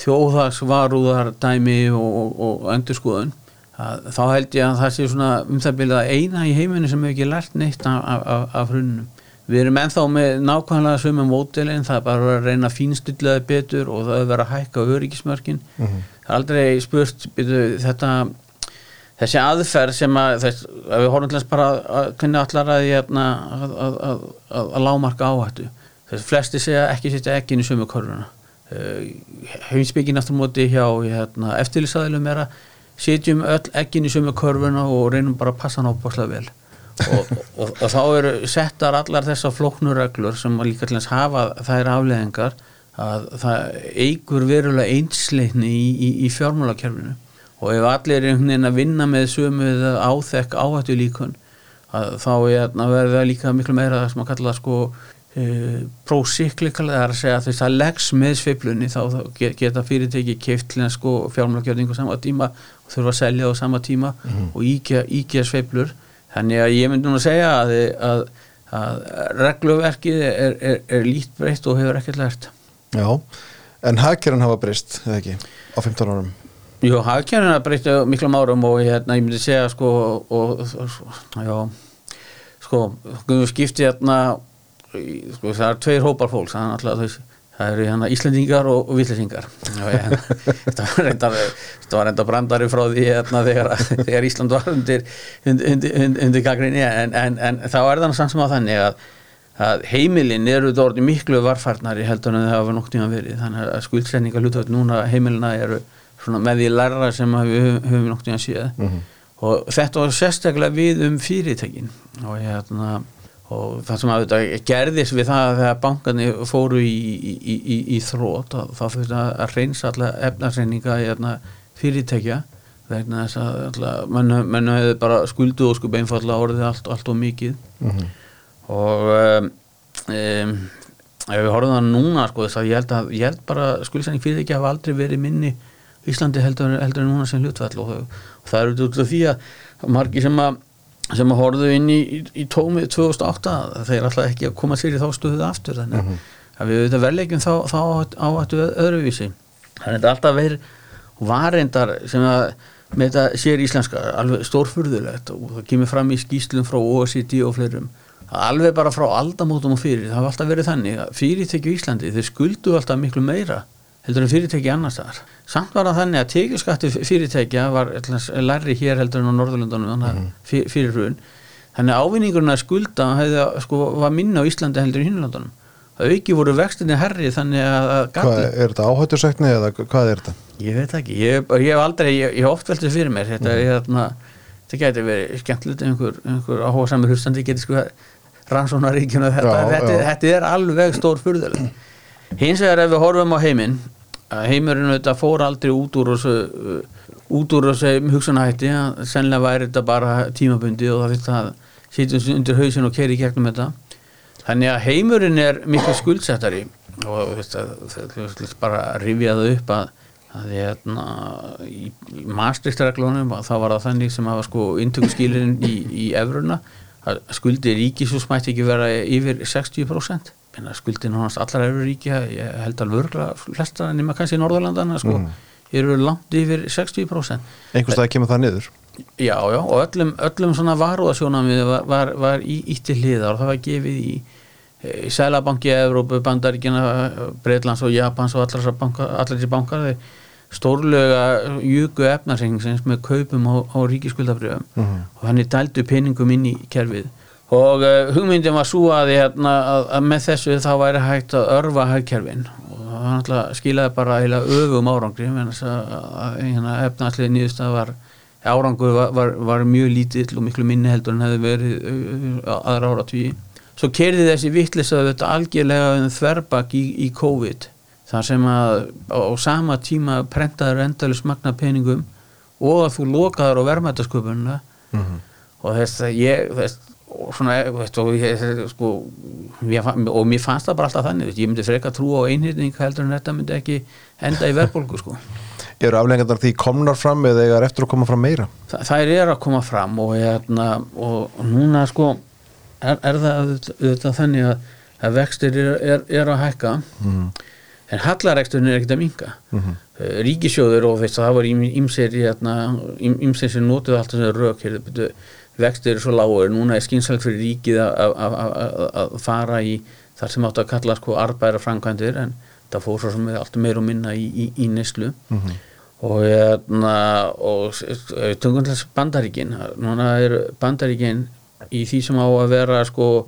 þjóðhagsvarúðar dæmi og, og, og endurskoðun að, þá held ég að það sé svona um það byrjað eina í heiminu sem hefur ekki lært neitt af, af, af, af hrununum Við erum ennþá með nákvæmlega sömu mótilinn, það er bara að reyna að fínstilllega betur og það er verið að hækka öryggismörkin. Mm -hmm. Það er aldrei spurt byrju, þetta, þessi aðferð sem að, þess, að við horfum til þess bara að hvernig allar að, hérna, að, að, að, að, að lámarka áhættu. Þess flesti segja ekki setja ekki inn í sömu korfuna. Uh, Heimsbyggin aftur móti hjá hérna, eftirlýsaðilum er að setjum öll ekki inn í sömu korfuna og reynum bara að passa hann ábúrslega vel. Og, og, og þá eru settar allar þessar flóknurreglur sem líka til þess hafa þær afleðingar að það eigur verulega einsleitni í, í, í fjármálakerfinu. Og ef allir er einhvern veginn að vinna með sömu áþekk áhættu líkun að þá er að verða líka miklu meira það sem að kalla það sko e, prósíklikal, það er að segja að þess að leggs með sveiflunni þá, þá geta fyrirteki keift til þess sko fjármálakerfing á sama tíma og þurfa að selja á sama tíma mm -hmm. og íkja, íkja sveiflur Þannig að ég myndi nú að segja að, að, að regluverkið er, er, er lít breytt og hefur ekkert lært. Já, en hagkerran hafa breyst, eða ekki, á 15 árum? Jú, hagkerran hafa breyst miklu árum og hérna, ég myndi segja sko, og, já, sko, skipti hérna, sko, það er tveir hópar fólks, það er alltaf þessi það eru hérna Íslandingar og, Villisingar þetta var reyndar þetta var reyndar brandari frá því hérna, þegar, þegar Ísland var undir undir, undir, undir gagrinni en, en, en þá er það samt sem á þannig að, að heimilin eru orðið miklu varfarnari heldur en það hafa nokt tíma verið. Þannig að skuldsetninga hlutvöld núna heimilina eru með því lærra sem við höfum nokt tíma séð. Mm -hmm. og þetta var sérstaklega við um fyrirtekin og hérna og það sem að þetta gerðist við það að þegar bankarnir fóru í, í, í, í þrótt þá þurfti að reynsa alla efnarsreininga í hérna, fyrirtækja vegna þess að menn hefði bara skuldu og skup einfalla orðið allt, allt og mikið mm -hmm. og um, ef við horfum það núna sko þess að ég held, að, ég held bara skuldsenning fyrirtækja hafa aldrei verið minni Íslandi heldur, heldur en núna sem hlutvall og, og það eru út af því að margi sem að sem að horfðu inn í, í, í tómið 2008 þeir alltaf ekki að koma sér í þá stuðuð aftur þannig mm -hmm. að við auðvitað verðleikum þá, þá áhættu öðruvísi þannig að þetta alltaf verið varendar sem að með þetta sér íslenska alveg stórfurðulegt og það kemur fram í skýslum frá OECD og fleirum alveg bara frá aldamótum og fyrir það hafa alltaf verið þannig að fyrirtekju Íslandi þeir skuldu alltaf miklu meira heldur en fyrirtæki annars þar samt var það þannig að tekjuskatti fyrirtækja var lærri hér heldur en á Norðurlundunum mm. fyrir hrun þannig að ávinningurinn að skulda hefði, sko, var minna á Íslandi heldur en hinnlandunum það auki voru vextinni herri þannig að hvað, er þetta áhættusækni eða hvað er þetta? ég veit ekki, ég, ég hef aldrei ég hef oft veltið fyrir mér þetta, mm. ég, þetta geti verið skemmtilegt einhver, einhver áhuga samir hlustandi geti sko rannsónaríkjuna þetta, já, þetta, já. þetta er alveg stór fyrðuleg hins vegar ef við horfum á heiminn heimurinn þetta fór aldrei út úr þessu út úr þessu hugsanahætti sennilega væri þetta bara tímabundi og það að sitjum undir hausin og keri gegnum þetta. Þannig að heimurinn er miklu skuldsettari og það er bara það upp að, að hérna, í, í mastriktreglunum þá var það þannig sem hafa sko intökskýlirinn í, í efruna að skuldi ríkisús mætti ekki vera yfir 60% skuldi náttúrulega allar efur ríkja ég held alveg örgla flesta nema kannski í Norðurlandana sko, mm. eru langt yfir 60% einhvers staði kemur það niður Já, já, og öllum, öllum svona varúðasjónamið var, var, var í, í til hliðar og það var gefið í, í Sælabanki, Evrópu, Bandaríkina, Breitlands og Japans og allar þessi bankar þeir stórlega júku efnarsengningsins með kaupum á, á ríkiskuldabrjöfum Mhm. og hann er dældu peningum inn í kerfið og uh, hugmyndin var svo að, hérna, að, að með þessu þá væri hægt að örfa hagkerfin. Og náttúrulega skilaði bara heila öfum árangri. Að, að hérna, efnarslega nýðustaf var árangur var, var, var mjög lítill og miklu minni heldur en hefði verið uh, aðra áratvíi svo kerði þessi vittlisa þetta algjörlega um þverbak í, í COVID þar sem að á, sama tíma prentaður endalus magna peningum og að þú lokaður á verðmættasköpununa Mhm. og þess að ég þess, og svona veist, og, ég, sko, fann- og mér fannst það bara alltaf þannig veist, ég myndi freka trú á einhyrning heldur en þetta myndi ekki enda í verðbólgu sko. eru aflengjandar því komnar fram eða eiga eftir að koma fram meira Þa, þær eru að koma fram og, hérna, og, núna sko er, er það auðvitað- þannig að, að vextir er, er, er að hækka Mhm. en hallareksturinn er ekkert að minka Mhm. uh, ríkisjóður og veist, það var ímsir hérna, ímsir sem notuðu allt þessari rök hér, byrju, vextir eru svo lágur núna er skynsælt fyrir ríkið að- fara í þar sem áttu að kalla sko arbæra framkvæmdir en það fór svo sem er allt meir og minna í, í, í neslu Mhm. og hérna og tungum þess bandaríkin núna er bandaríkin í því sem á að vera sko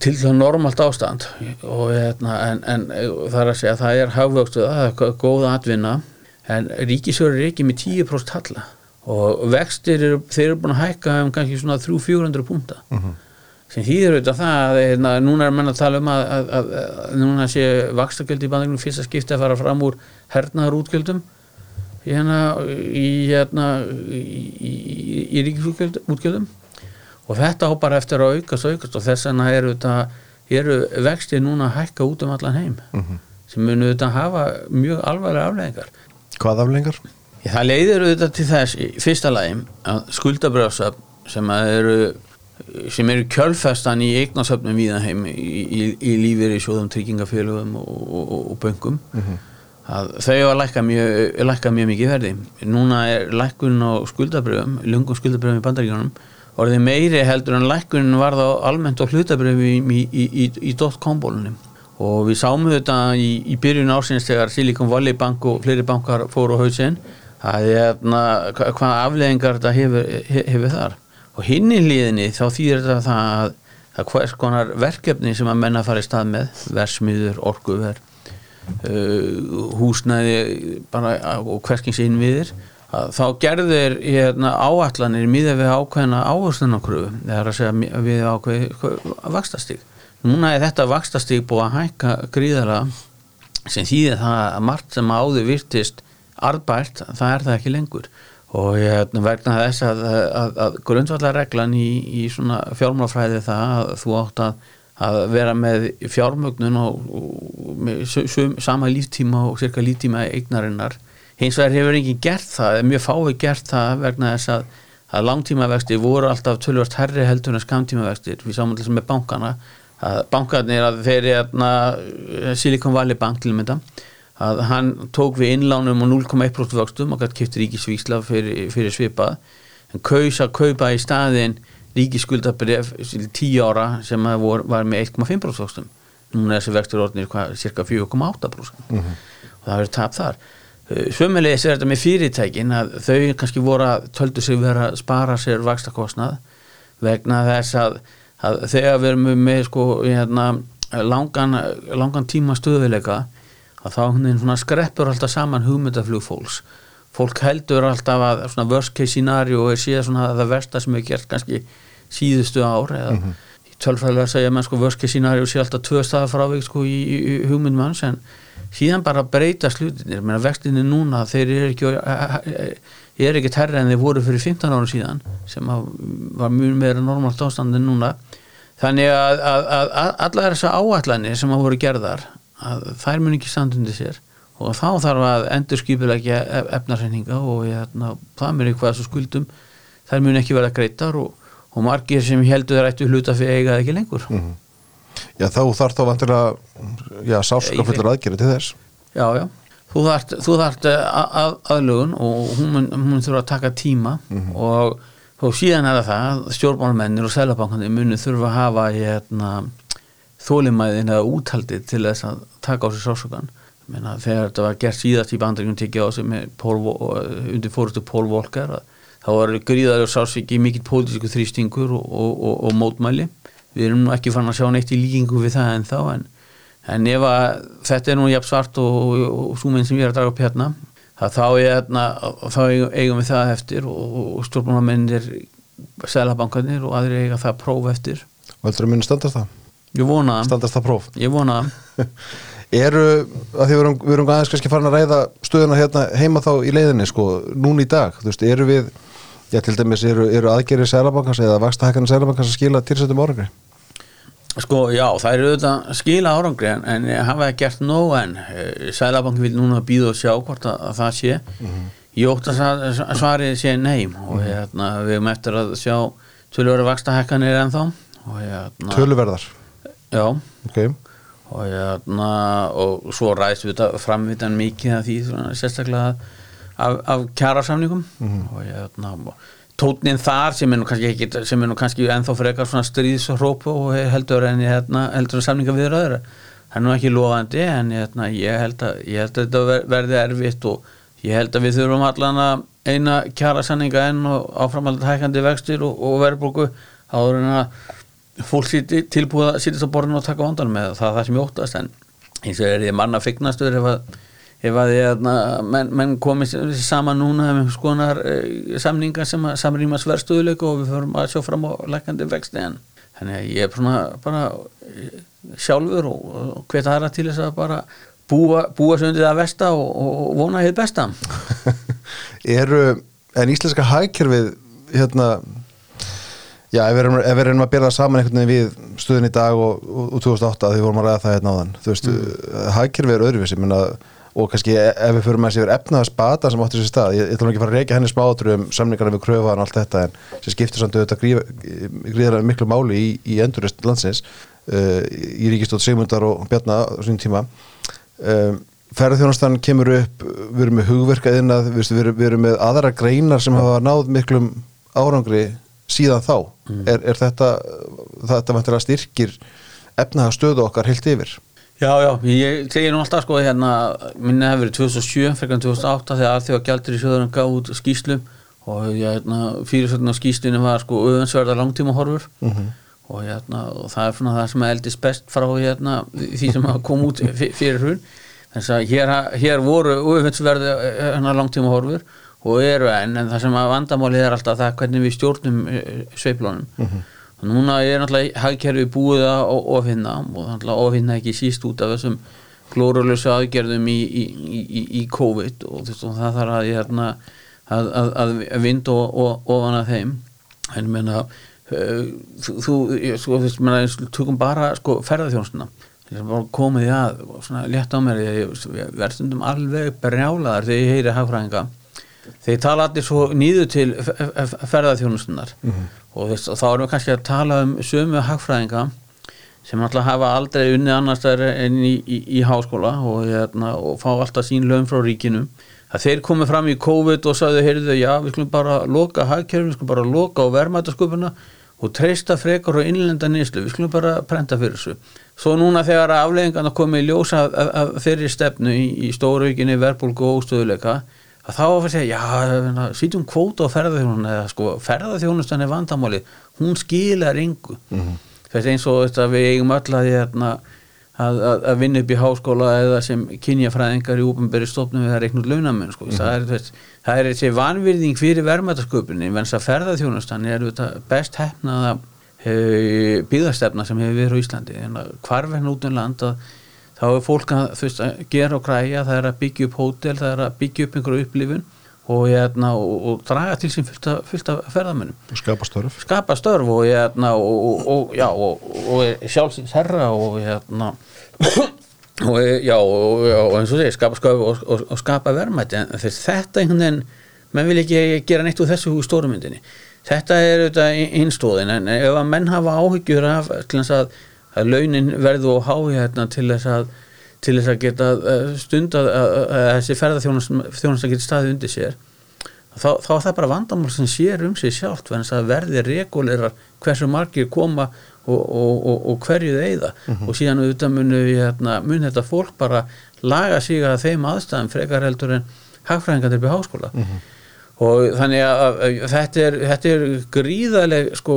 til það normalt ástand. Og hérna en, en það er að segja að það er hagvöxtu, það er góða atvinna. En ríkisjóður er ekki með 10% halla og vextir eru, þeir eru búin að hækka um kannski svona 300-400 púnta Mhm. sem þýðir auðvitað það að hérna, núna er menn að tala um að, að, að, að núna sé vakstakjöld í bandaríknum fyrsta skipti að fara fram úr hernaðar útgjöldum hérna í hérna í, í, í, í ríkisútgjöldum og þetta bara eftir að aukast og aukast og þess vegna eru, eru vexti núna að hækka út um allan heim Mhm. sem munu þetta hafa mjög alvarlega afleðingar hvað aflengar? Það leiðir auðvitað til þess í fyrsta lagi að skuldabrjáðsöfn sem að eru sem eru kjölfestan í eignasöfnum víða heim í, í, í lífir í sjóðum tryggingafélögum og, og, og, og böngum að þau hafa lækka mjög, lækka mjög mikið verði. Núna er lækkun á skuldabrjöfum lungum skuldabrjöfum í bandaríkjónum orðið meiri heldur en lækkun var það almennt á hlutabrjöfum í, í, í, í dot-com-bólunum og við sáum þetta í, í byrjun ársins þegar Silicon Valley Bank og fleiri bankar fóru á hausinn að hérna, hva- hvaða afleðingar þetta hefur, he- hefur þar og hinn í liðinni þá þýðir þetta það að, hvers konar verkefni sem að menna fara í stað með versmiður, orkuver uh, húsnæði bara, og hverskins innviðir þá gerðir hérna, áallanir miða við ákveðina áherslunarkröfu það er að segja við ákveði vakstastík. Núna er þetta vakstastík búið að hækka gríðara sem þýðir það að margt sem áður virtist arðbært, það er það ekki lengur. Og hérna, vegna þess að, að, að grundvallarreglan í, í svona fjármálafræði það að þú átt að, að vera með fjármögnun og, og með sum, sama líftíma og cirka líftíma eignarinnar. Hins vegar hefur enginn gert það, mjög fái gert það vegna þess að, að langtímavexti voru alltaf tölvast herri heldur en skamtímavextir, við sáum alltaf með bankana að bankarnir að þeir hérna Silicon Valley Bank til mynda að hann tók við innlánum og 0,1% vöxtum og gætt kipti ríkisvísla fyrir, fyrir svipað. En kaus að kaupa í staðin ríkisskuldabref til 10 ára sem vor, var með 1,5% vöxtum. Núna er þessi vextur orðinir hvað, cirka 4,8% og það verður tap þar. Svömmulegis er þetta með fyrirtækin að þau kannski voru að töldu sig vera að spara sér vakstakostnað vegna þess að, að þegar við erum með sko, hérna, langan, langan tíma stöðuleika að þá hún svona skreppur alltaf saman hugmyndaflug fólks. Fólk heldur alltaf að svona worst case scenario er síðan það versta sem er gert kannski síðustu ár eða mm -hmm. tölfræðilega segja menn sko worst case scenario sé alltaf tvö staðar frávik sko í, í, í hugmynd manns en síðan bara breyta slutinir menn að vextinni núna þeir eru ekki ég er ekki terra en þeir voru fyrir 15 árum síðan sem var mjög meira normalt ástandi núna. Þannig að, að, að, að allar þessar áallanir sem hafa voru gerðar að þær mun ekki standundi sér. Og þá þarf að endur skipilegja efnarsreininga og hérna, það mun eitthvað svo skuldum. Þær mun ekki verða greitar og, og margir sem heldur þær ættu hluta fyrir eigað ekki lengur. Mm -hmm. Já þá þarf þá vantilega já, sáskapullar aðgerið til þess. Já, já, þú þarft, þú þarft eh, að, að, aðlugun og hún mun, mun þurfa að taka tíma. Og, og síðan er það það að stjórnmálmennir og selabankandi munu þurfa að hafa hérna, þólimæðin eða úthaldið til þess að taka á sig Meina, þegar þetta var gert síðast í bandringum tekið á sig Vo- undir fórustu Pól Volker þá var gríðarður sásviki mikill pólitísku þrýstingur og, og, og, og mótmæli. Við erum nú ekki fann að sjá neitt í líkingu við það en þá en, en ef að þetta er nú jafn svart og, og, og svo minn sem ég er að draga upp hérna þá, eigum, við það eftir og, og stjórnmálamenninir selabankarnir og aðri eiga það próf eftir. Og heldur að muni standast það ég vona það, standast það próf. Ég vona það. Eru, að því við erum, við erum aðeins kannski farin að ræða stöðuna hérna heima þá í leiðinni sko, núna í dag, þú veist, eru við já, til dæmis eru, eru aðgerið sælabankans eða vakstahækana sælabankans að skila tilsettum árangri? Sko, já, það eru auðvitað að skila árangri en, en hafa það gert nóg en Sælabank vil núna býða og sjá hvort að, að það sé. Ég ótt að svarið sé nei. Og hérna, við erum eftir að sjá tölvöru vaksta hækkanir ennþá hérna, töluverðar, já. Ok. Og, hérna, og svo ræðst við framvitan mikið af því svona, sérstaklega af, af kjarasamningum. Og hérna, tótnin þar sem er nú kannski ekki, sem er nú kannski ennþá frekar svona stríðsróp og heldur en hérna, heldur samninga viðraður það er nú ekki lofandi en hérna, ég, held að, ég held að þetta ver- verði erfitt og ég held að við þurfum allan að eina kjarasamninga enn og áframaldið hækandi vextir og, og verðbólgu áður en að fólk sýti tilbúið að sýtist á borðinu og taka vandan með það, það er það sem ég óttast en eins og er ég manna fignastuður ef að ef að ég, na, menn, menn komið saman núna með skonar e, samningar sem að samrýmast verðstöðuleik og við förum að sjá fram á lækandi vexti en þannig að ég er svona bara e, sjálfur og, og hvet aðra til þess að bara búa, búa sig undir það versta og, og vona hér besta. Eru, en íslenska hagkerfið hérna já, ef við erum að byrja það saman einhvern veginn við stöðun í dag og, og, og 2008 því við vorum að ræða það hérna áðan þú veist, mm. hagkerfið er öðruvísi minna, og kannski ef við fyrir með þessi yfir efnaðarsbata sem áttur sér stað, ég, nú ekki að fara að reyka henni smátur um samningarna við kröfaðan og allt þetta en sem skiptir samt auðvitað gríða- gríðarlega miklu máli í, í endurist landsins uh, í ríkistótt Sigmundar og Bjarna á sínum tíma um, ferðarþjónastan kemur upp við erum með erum- við erum með aðra greinar sem hafa náð miklum árangri síðan þá? Er, er þetta þetta vantilega styrkir efnahagsstöðu okkar heilt yfir? Já, já, ég segir nú alltaf sko hérna, minni hefur verið 2007 frekar en 2008 þegar alþjóða gældur í sjöðurinn gaf út skýslu og hérna, fyrirsögn á skýslinu var sko öðansverða langtíma horfur og, hérna, og það er svona það sem eldist best frá hérna, því sem að kom út fyr- fyrir hrun. Þess að hér, hér voru öðansverða hérna, langtíma horfur og eru enn en það sem að vandamálið er alltaf það hvernig við stjórnum sveiplónum og núna er náttúrulega hagkerfi búið að ofinna og náttúrulega ofinna ekki síst út af þessum glórulösu aðgerðum í, í, í, í COVID og, veist, og það þarf að, hérna, að, að, að vind og, ofan að þeim. En menna uh, þú, sko, þú veist, menna, tökum bara sko, ferðarþjónstuna er komið í að létt á mér ég, ég, ég verð stundum alveg brjálaðar þegar ég heyri hagfræðinga þeir tala allir svo nýðu til ferðarþjónustunar og, þess, og þá erum við kannski að tala um sömu hagfræðinga sem alltaf hafa aldrei unnið annars enn í, í, í háskóla og, hérna, og fá alltaf sín lögum frá ríkinu. Að þeir komið fram í COVID og sagðu, heyrðu já, við skulum bara loka hagkerfum, við skulum bara loka á verðmætasköpuna og treysta frekar og innlenda nýslu, við skulum bara prenta fyrir þessu. Svo núna þegar afleggingarna komið í ljósa þeirri stefnu í, í stóraukinni verbulgu og óstöðuleika að þá að segja, já, sýtjum kvóta á ferðarþjónun eða sko, ferðarþjónustan er vandamáli, hún skilar yngu. Mm -hmm. Er eins og þetta, við eigum öll að, hérna, að, að, að vinna upp í háskóla eða sem kynjafræðingar í úpenberi stofnum við það reiknur launamenn, sko. Mm -hmm. það, er, þess, það er þessi vanvirðing fyrir verðmætasköpunni, venst að ferðarþjónustan er þetta, best hefnaða e, byggðastefna sem hefur verið á Íslandi, en hvarfinn út um land að þá er fólk að, veist, að gera og græja, það er að byggja upp hótel, það er að byggja upp einhverju upplifun og, hérna, og, og draga til sín fullt af, af ferðamennum. Og skapa störf. Skapa störf og, hérna, og já, og sjálfsins herra og og já, og eins og því skapa störf og skapa verðmætti en þetta einhvern veginn, menn vil ekki gera neitt úr þessu stórumyndinni. Þetta er auðvitað einstóðin en ef að menn hafa áhyggjur af til þess að að launin verðu og hái hérna til þess að til þess að geta uh, stund að, að, að þessi ferðarþjónast að geta staðið undir sér þá, þá er það bara vandamál sem sér um sig það verði regulerar hversu margir koma og, og, og, og hverju þeirða og síðan auðvitað munu hérna, mun þetta fólk bara laga sig að þeim aðstæðum frekar heldur en hagfræðingar upp í háskóla og þannig að, að, að þetta, er, þetta er gríðaleg sko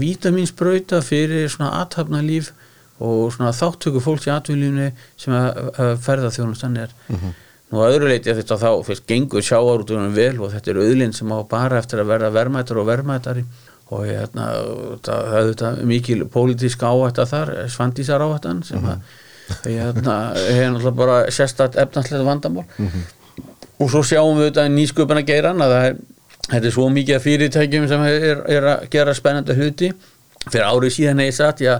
vítaminsbrauta fyrir svona aðtapna líf og svona þáttöku fólks í atvinnlífni sem að, ferða þjónustan er. Nú að öðru leiti að þetta þá fyrst gengur sjáarútunum vel og þetta er auðlind sem á bara eftir að verða verðmættar og verðmættari og hérna, það þetta mikil pólitísk áhætta þar svandísar áhættan sem að hérna, hefur náttúrulega bara sérstætt efnarslega vandamál og svo sjáum við þetta nýsköpuna geiran að það er, þetta er svo mikið af fyrirtækjum sem er, er að gera spennandi hluti. Fyrir árið síðan eða satt, já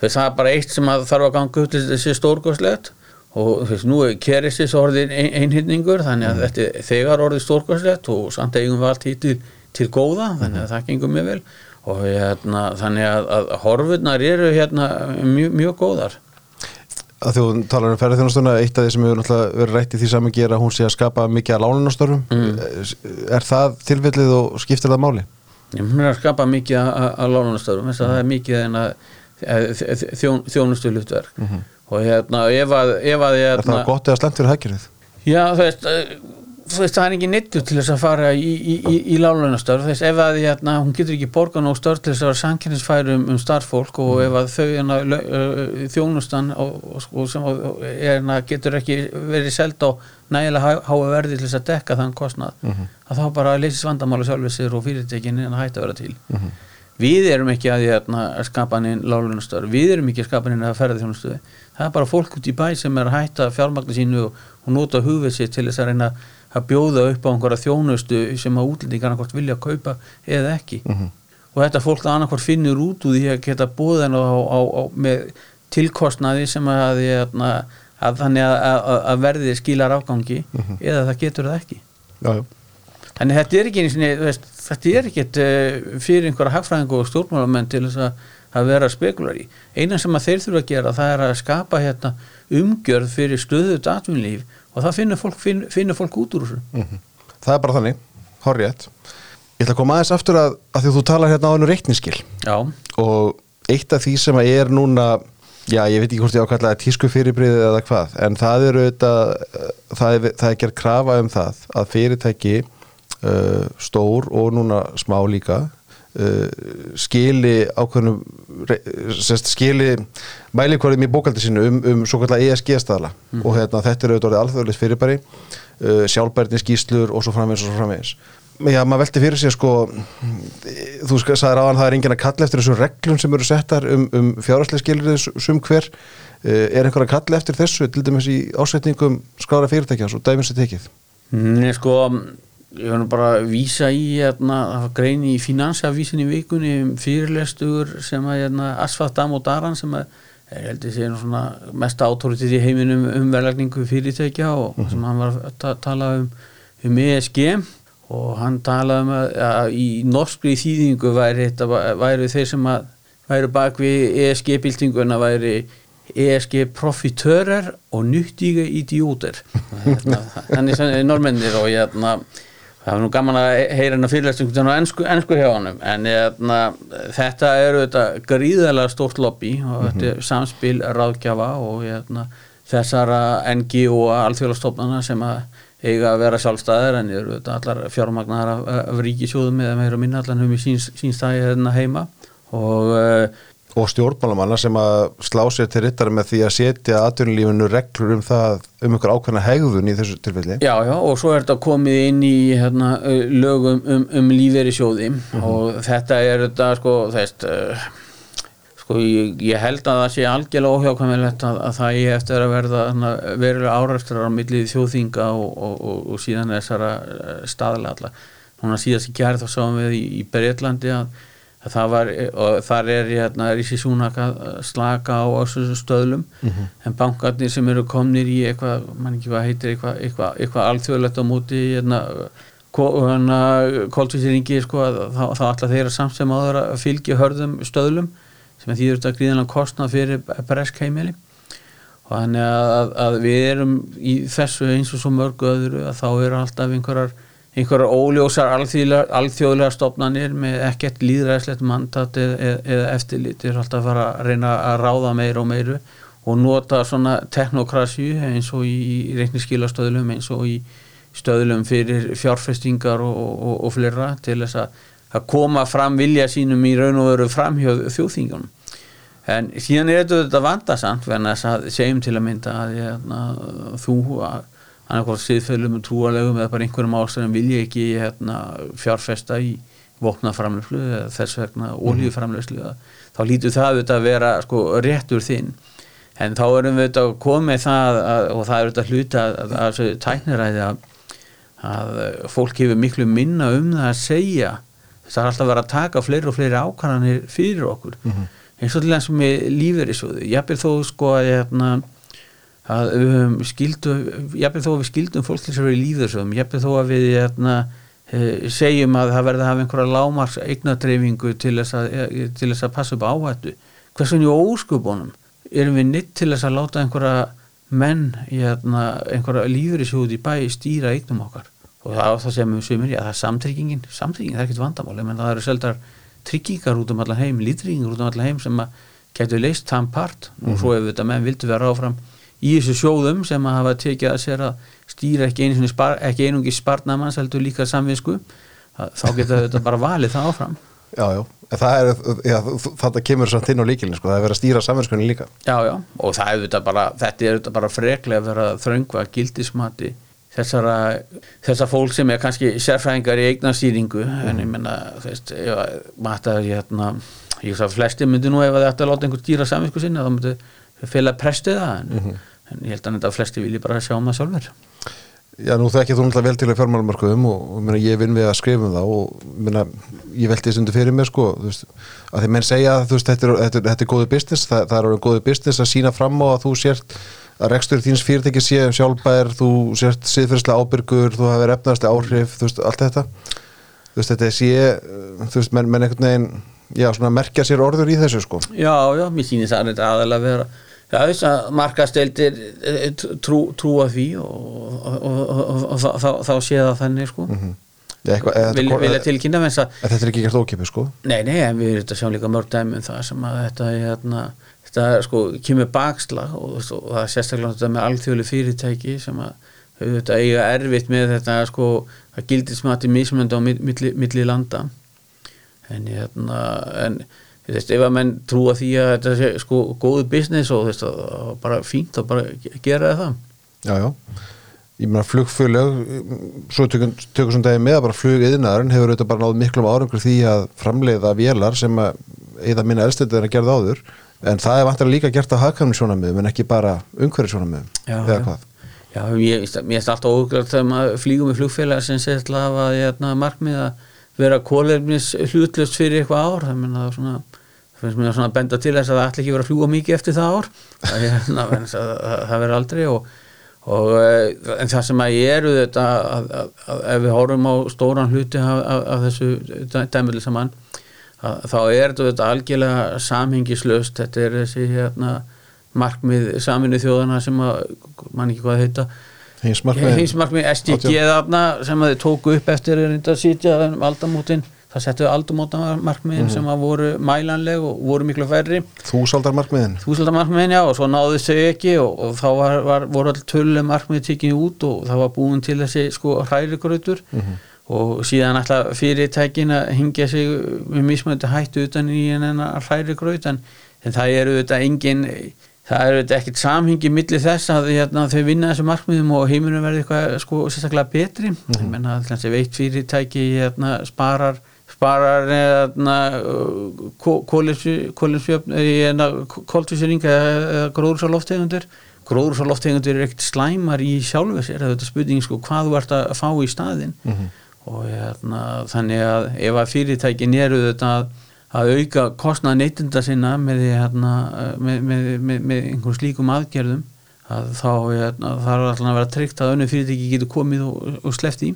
það er bara eitt sem að þarf að ganga upp til þessi stórgóðslegt og þess, nú er keristis orðin ein, einhyrningur þannig að þetta er þegar orðið stórgóðslegt og samt eigum við allt hítið til góða þannig að það gengur mjög vel. Og hérna, þannig að, að horfurnar eru hérna mjög, mjög góðar að þú talar um ferðarþjónastuna eitt af því sem hefur náttúrulega verið rætt í því saman gera hún sé að skapa mikið að lánunastörfum mm. er það tilvillið og skiptir það máli? Hún er að skapa mikið að lánunastörfum þess að það er mikið en að þjón, þjónustu hlutverk mm -hmm. og hérna ef að, ef að Er það gott eða slemt fyrir hækjörið? Já þú veist það er ekki nittu til þess að fara í, í, í, í lálunastörf þess ef að hérna, hún getur ekki borgan og störf til þess að vera sankinnisfæri um, um starffólk og ef að þau hérna, þjónustan og, og sem hérna, getur ekki verið seld á nægilega háa verði til þess að dekka þann kostnað uh -huh. að þá bara leysist vandamála sjálfisir og fyrirtekin en að hætta að vera til. Uh -huh. við erum ekki að, hérna, að skapa neinn lálunastörf við erum ekki að skapa neinn að ferða þjónustöði það er bara fólk út í bæ sem er að hætta fjármagna sínu og, nota hugvið sér til þess að reyna að bjóða upp á einhverja þjónustu sem að útlendingar annarkort vilja að kaupa eða ekki uh -huh. og þetta fólk annarkort finnur út úr því að geta á, með tilkostnaði sem að, að, að þannig að, að verði skilar afgangi uh -huh. eða það getur það ekki já, já. þannig þetta er ekki veist, þetta er ekki fyrir einhverja hagfræðingu og stjórnmálamenn til þess að vera spekulari einan sem að þeir þurfa að gera það er að skapa hérna, umgjörð fyrir stöðut atvinnlíf og það finnur fólk, finn, finnur fólk út úr þessu mm -hmm. Það er bara þannig, horrið Ég ætla að koma aðeins aftur að, að því að þú talar hérna á hennu reikningsskil Já. og eitt af því sem er núna já, ég veit ekki hvort ég ákvæmlega tísku fyrirbriðið eða hvað, en það eru þetta, það er, það er gerð krafa um það að fyrirtæki uh, stór og núna smá líka skili ákveðnum skili mælikvarðum í bókaldi sinu um, um svo kallar ESG staðla. Mm og hérna, þetta er auðvitað alþjóðilegt fyrirbæri uh, sjálfbærni skýslur og svo framvegis og svo framvegis. Já, maður velti fyrir sig sko þú sagði ráðan það er enginn að kalla eftir þessum reglum sem eru settar um, um fjárhastlega skilrið sum hver. Uh, er einhver að kalla eftir þessu til dæmis í ásetningum skrára fyrirtækja og dæmis er tekið? Nei sko ég nú bara að vísa í hérna, greini í finansavísin í vikunni um fyrirlestugur sem að hérna, Asfalt Dam og Daran sem að ég held að sé nú svona mest átóritið í heiminum um verðlækningu fyrirtækja og -hmm. sem hann var að ta tala um um ESG og hann talaði um að, að í norskri þýðingu væri, væri þeir sem að væri bak við ESG-bildinguna væri ESG profitörer og nýttíga idioter þannig sem er normennir og hérna það var nú gaman að heyra hennar fyrirlæstum á ennsku, hjá honum en hérna, þetta eru þetta gríðalega stórt lobby og mm -hmm. þetta er samspil ráðgjafa og hérna, þessara NGO og alþjóðastofnana sem að eiga að vera sjálfstæðir en eru þetta allar fjármagnar af, af ríkisjóðum eða meira minna allan um í síns, sínstæði hérna heima og uh, og stjórnmálamanna sem að slá sér til rittara með því að setja aðdunulífinu reglur um það um ykkur ákveðna hegðun í þessu tilfelli. Já, já, og svo er þetta komið inn í hérna, lögum um, um lífeyri sjóði mm -hmm. og þetta er þetta sko, þess uh, sko, ég, ég held að það sé algjörlega óhjákvæmilegt að, að það ég eftir að verða verulega áræfstrar á millið þjóðþinga og, og, og, og síðan þessara staðlega alla. Núna síðast í gerð þá sáum við í, í Breitlandi að það var, og þar er hérna Rísi Súnaka slaka á þessu stöðlum mm -hmm. en bankarnir sem eru komnir í eitthvað, mann ekki hvað heitir eitthvað, eitthvað, eitthvað alþjóðlegt á móti hérna, hérna kóltvísýringi sko, þá, þá ætla þeirra samt sem áður að fylgja hörðum stöðlum sem þýður þetta gríðanlega kostna fyrir bresk heimili og þannig að, að við erum í þessu eins og svo mörgu öðru að þá eru alltaf einhverjar einhverjar óljósar alþjóðlegar stopnanir með ekkert líðræðislegt mandat eða, eða, er alltaf að fara að reyna að ráða meira og meiru og nota svona teknokrasju eins og í, reikniskilastöðlum eins og í stöðlum fyrir fjárfestingar og, og, og fleira til þess að, að koma fram vilja sínum í raun og veru framhjóð þjóðþingunum. En síðan er þetta vandasamt verðan þess að segjum til að mynda að, að, hérna, að þú að annarkvárt siðfölum og trúalegum eða bara einhverjum ástæðum vilja ekki hérna, fjárfesta í vopnaframlöflu eða þess vegna oljuframlöflu mm -hmm. þá lítur það auðvitað að vera sko, réttur þinn en þá erum við auðvitað komið það að, og það er auðvitað hluta að þessu tækniræði að, að fólk hefur miklu minna um það að segja það er alltaf að vera að taka fleiri og fleiri ákvæðanir fyrir okkur mm -hmm. eins og til þess með lífeyrisúðu ég er þó sko að hérna að við höfum skildu jafnveg þó að við skildum fólk til þess að vera í líðursögum jafnveg þó að við jafna, eh, segjum að það verði að hafa einhverja lámars eignadreyfingu til þess að, eh, til þess að passa upp áhættu. Hversun í óskupunum erum við nitt til þess að láta einhverja menn jafna, einhverja líðursjóð í bæ stýra eignum okkar? Og það, það sem við sögum er að það er samtryggingin. Samtryggingin, það er ekkert vandamál. En það eru seldar tryggingar út um allar heim líðtryggingar út um allar heim sem að getur leist þann part. Og svo ef þetta menn vildu vera áfram í þessu sjóðum sem að hafa tekið að sér að stýra ekki, spar, ekki einungi sparnamanns heldur líka samvinsku þá geta þetta bara valið það áfram. Já, já, það er, já, þetta kemur samt inn á líkilin, sko, það er verið að stýra samvinskunni líka. Já, já, og það er þetta bara þetta er þetta bara freklega að vera þröngva gildismati þessara þessar fólk sem er kannski sérfræðingar í eignastýringu, mm. en ég menna þú veist, maður þetta hérna, ég veist að flesti myndi nú ef að láta einhver stýra samvinsku sinna, þá myndi félag prestið það en, mm -hmm. en ég held að þetta flesti vilji bara sjá um það sjálfur Já, nú þekkið þú náttúrulega vel til að fjármálumarkuðum og, og minna, ég vinn við að skrifa um það og minna, ég veldi þessu undir fyrir mig sko, veist, að því menn segja að veist, þetta, er, þetta, er, þetta er góðu business, það, það er orðin góðu business að sína fram á að þú sért að rekstur þíns fyrirtæki sé sjálfbær þú sért siðferðslega ábyrgur þú hafið efnaðast áhrif, veist, allt þetta. Þetta sé menn, menn einhvern veginn já, merkja sér orður í þessu sko. Já, já, mér sýnir það að vera Já, þess að markasteldir eh, trú, trúa því og, og, og, og þá, þá sé það þannig sko. Mm -hmm. Eitthvað, Vil, vilja tilkynna að þetta er ekki gert ókipi sko. Nei, nei, en við erum sjáum líka mörg dæmi um það sem að þetta er hérna, þetta sko kemur bakslag og það er sérstaklega þetta með alþjóðli fyrirtæki sem að þetta eiga erfitt með þetta sko að gildismati mismönda á milli, milli landa. En hérna en veist, ef að menn trúa því að þetta sé sko góðu business og veist, bara fínt að bara gera það. Já, já, ég meina flugfjöleg svo tökum sem dagi með að bara flugiðnaðurinn hefur auðvitað bara náðu miklum árangur því að framleiða vélar sem að eða minna eldstöður er að gera það áður. En það er vantilega líka gert á hagkvæmnisjónamiðum en ekki bara umhverfisjónamiðum eða hvað? Já, ég veist alltaf óglægt þegar maður flýgum með flugfélag sem alltaf að er markmið að vera kólefnis hlutlust fyrir eitthvað ár. Það menna svona finnst mér svona að benda til þess að það ætla ekki vera að fljúa mikið eftir það ár. Það, það, það, það verður aldrei og, og eh, en það sem að ég eru þetta að, að, að ef við hórum á stóran hluti af, af þessu dæmiðli saman þá er þetta algjörlega samhengislaust. Þetta er þessi hérna, markmið saminu þjóðana sem að mann ekki hvað heita. Hinsmarkmið SDG þarna sem að þið tóku upp eftir að sitja um aldamótin það settu aldamótamarkmiðin mm. sem að voru mælanleg og voru miklu færri Þúsaldarmarkmiðin Þúsaldarmarkmiðin, já, og svo náðu þau ekki og, og þá var, var, voru all tölum markmið tikið út og það var búin til þessi sko hrærigrautur mm -hmm. og síðan alltaf fyrirtækin að hingja sig með mismöndi hættu utan í en hrærigraut en, en það eru þetta engin það er ekkert samhengi millir þess að hérna, þau vinna þessu markmiðum og heiminum verði eitthvað sko sérstaklega betri mm -hmm. menna að veit fyrirtæki hérna, sparar sparar kólinsfjöfn hérna, eða gróðursaloftegundur gróðursaloftegundur er ekkert slæmar í sjálfu sér þetta er spurning sko hvað þú ert að fá í staðin mm -hmm. og hérna, þannig að ef að fyrirtækin eru þetta að að auka kostnað neytunda sinna með, hérna, með, með, með, með einhvern slíkum aðgerðum að þá hérna, þarf alltaf að vera tryggt að önnu fyrirtæki getur komið og, og sleft í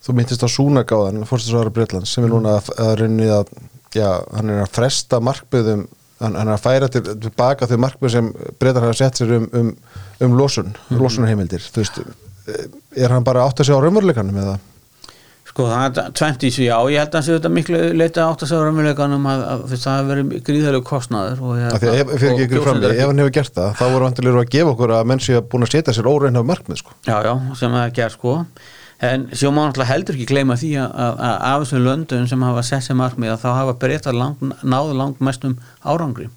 Þú myndist á Súnagáðan fórstasvara Breitlands sem er núna að, að reyni að já, hann er að fresta markbyðum hann, hann er að færa til, tilbaka þau markmið sem breytar hafa sett sér um, um, um losun, Mhm. losunarheimildir. Þú veist, er hann bara átt að segja á raunveruleikanum eða? Sko það er tvennt í sig, já, ég held að þetta miklu leita átt að segja raunveruleikanum að, að þess, það hefur verið gríðarlegu kostnaður því að ef, fyrir ekki ykkur fram, ef hann hefur gert það þá voru vantilegur að gefa okkur að menn sé að búin að setja sér órein sem en sjó má náttúrulega heldur ekki gleyma því að, að, að af þessum löndum sem hafa sett sér markmið að þá hafa breyta lang, náðu langt mestum árangri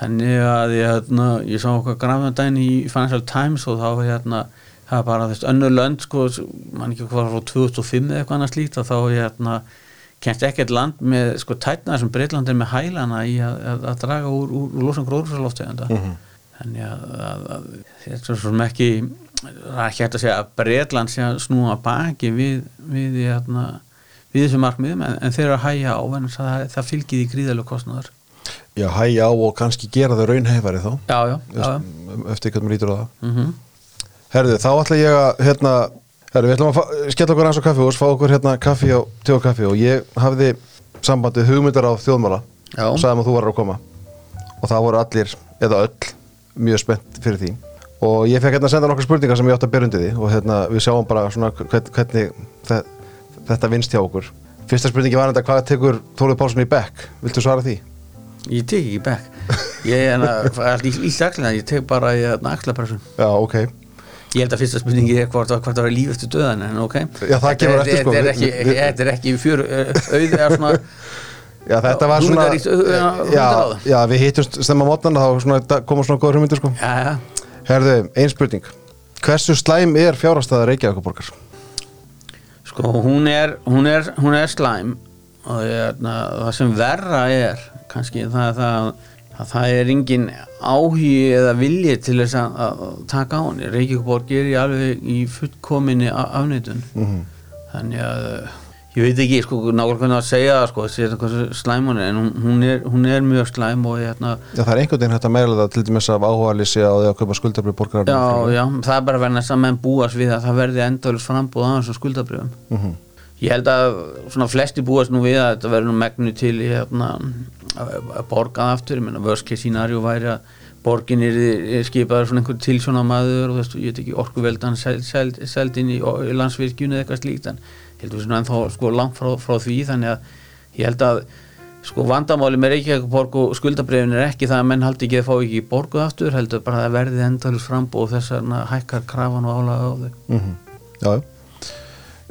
þannig að ég, hérna, ég sá okkar grafandæn í Financial Times og þá var hérna það var bara þess önnur lönd sko, mann ekki hvað frá 2005 eða eitthvað annað slíkt og þá hérna kennst ekkert land með sko tætna sem Breitland er með hælana í að, að, að draga úr, úr, úr losan gróðursaloftegunda mm -hmm. þannig að, að, að þetta er svo sem ekki það er ekki hægt að segja að Breitland sé að snúa baki við, við, hérna, við þessu markmiðum en, en þeir eru að hæja á en það, það fylgir í gríðalega kostnæður Já, hæja á og kannski gera þau raunhefari þá. Já, já, já, eftir hvernig maður lítur á það. Mm -hmm. Herðu, þá ætla ég að hérna, herðu, við ætlum að skella okkur aðeins á kaffi og fá okkur hérna kaffi á tjóð kaffi. Og ég hafði sambandið hugmyndar á þjóðmála. Og sagði að þú varar að koma. Og það voru allir, eða öll mjög spennt fyrir því og ég fekk hérna að senda nokkar spurningar sem ég átti að byrja undir því. Og hérna við sjáum bara svona hvern, hvernig þe- þetta vinst hjá okkur. Fyrsta spurningi var þetta hvað tekur Þórið Pálsson í bekk? Viltu svara því? Ég tek ekki back Ég er allt í ístaklega ég tek bara í axlapressun. Já, ok. Ég held að fyrsta spurningi er hvort, það var líf eftir döðan en ok. Já, það kemur eftir, sko. Þetta er ekki, fjör auð eða svona Já, þetta var svona já, við hittumst stemma mótnan þá svona, da- koma svona góður hugmyndir sko. Já, já Herðu, ein spurning Hversu slæm er fjárhastæða Reykjavíkuborgar? Sko hún er, hún er, hún er slæm og ég, na, það sem verra er kannski það það að það er engin áhugi eða vilji til þess að, að taka á henni Reykjavíkuborg er í alveg í fullkominni af- afneitun Mhm. þannig að ég veit ekki sko nákvæmlega hvernig að segja það sko sé þetta hversu slæm hún er en hún, er, hún er mjög slæm og hérna Já, það er einhvern veginn hægt að meila það til dæmis af áhugalýsi á því að kaupa skuldabrið borgar já, já, það er bara verið næst að menn búast við að það verði endalus frambúð á þessum skuldabrjöfum Mhm. Ég held að svona flesti búast nú við að þetta verður nú megnu til í, hérna, að að borga það aftur, ég meina worst case scenario væri að borgin er skipaður svona einhver tilsjóna maður og þú veist, ég veit ekki orkuveldan seld, seld, seld inn í landsvirkjunu eða eitthvað slíkt en ég held að við svona ennþá sko langt frá, frá því þannig að ég held að sko vandamáli með Reykjavík og skuldabrefin er ekki það að menn haldi ekki að fá ekki borguð aftur, heldur bara að það verði endalus frambúð og þess að hækkar krafan og álaga á þau. Mhm. Já, já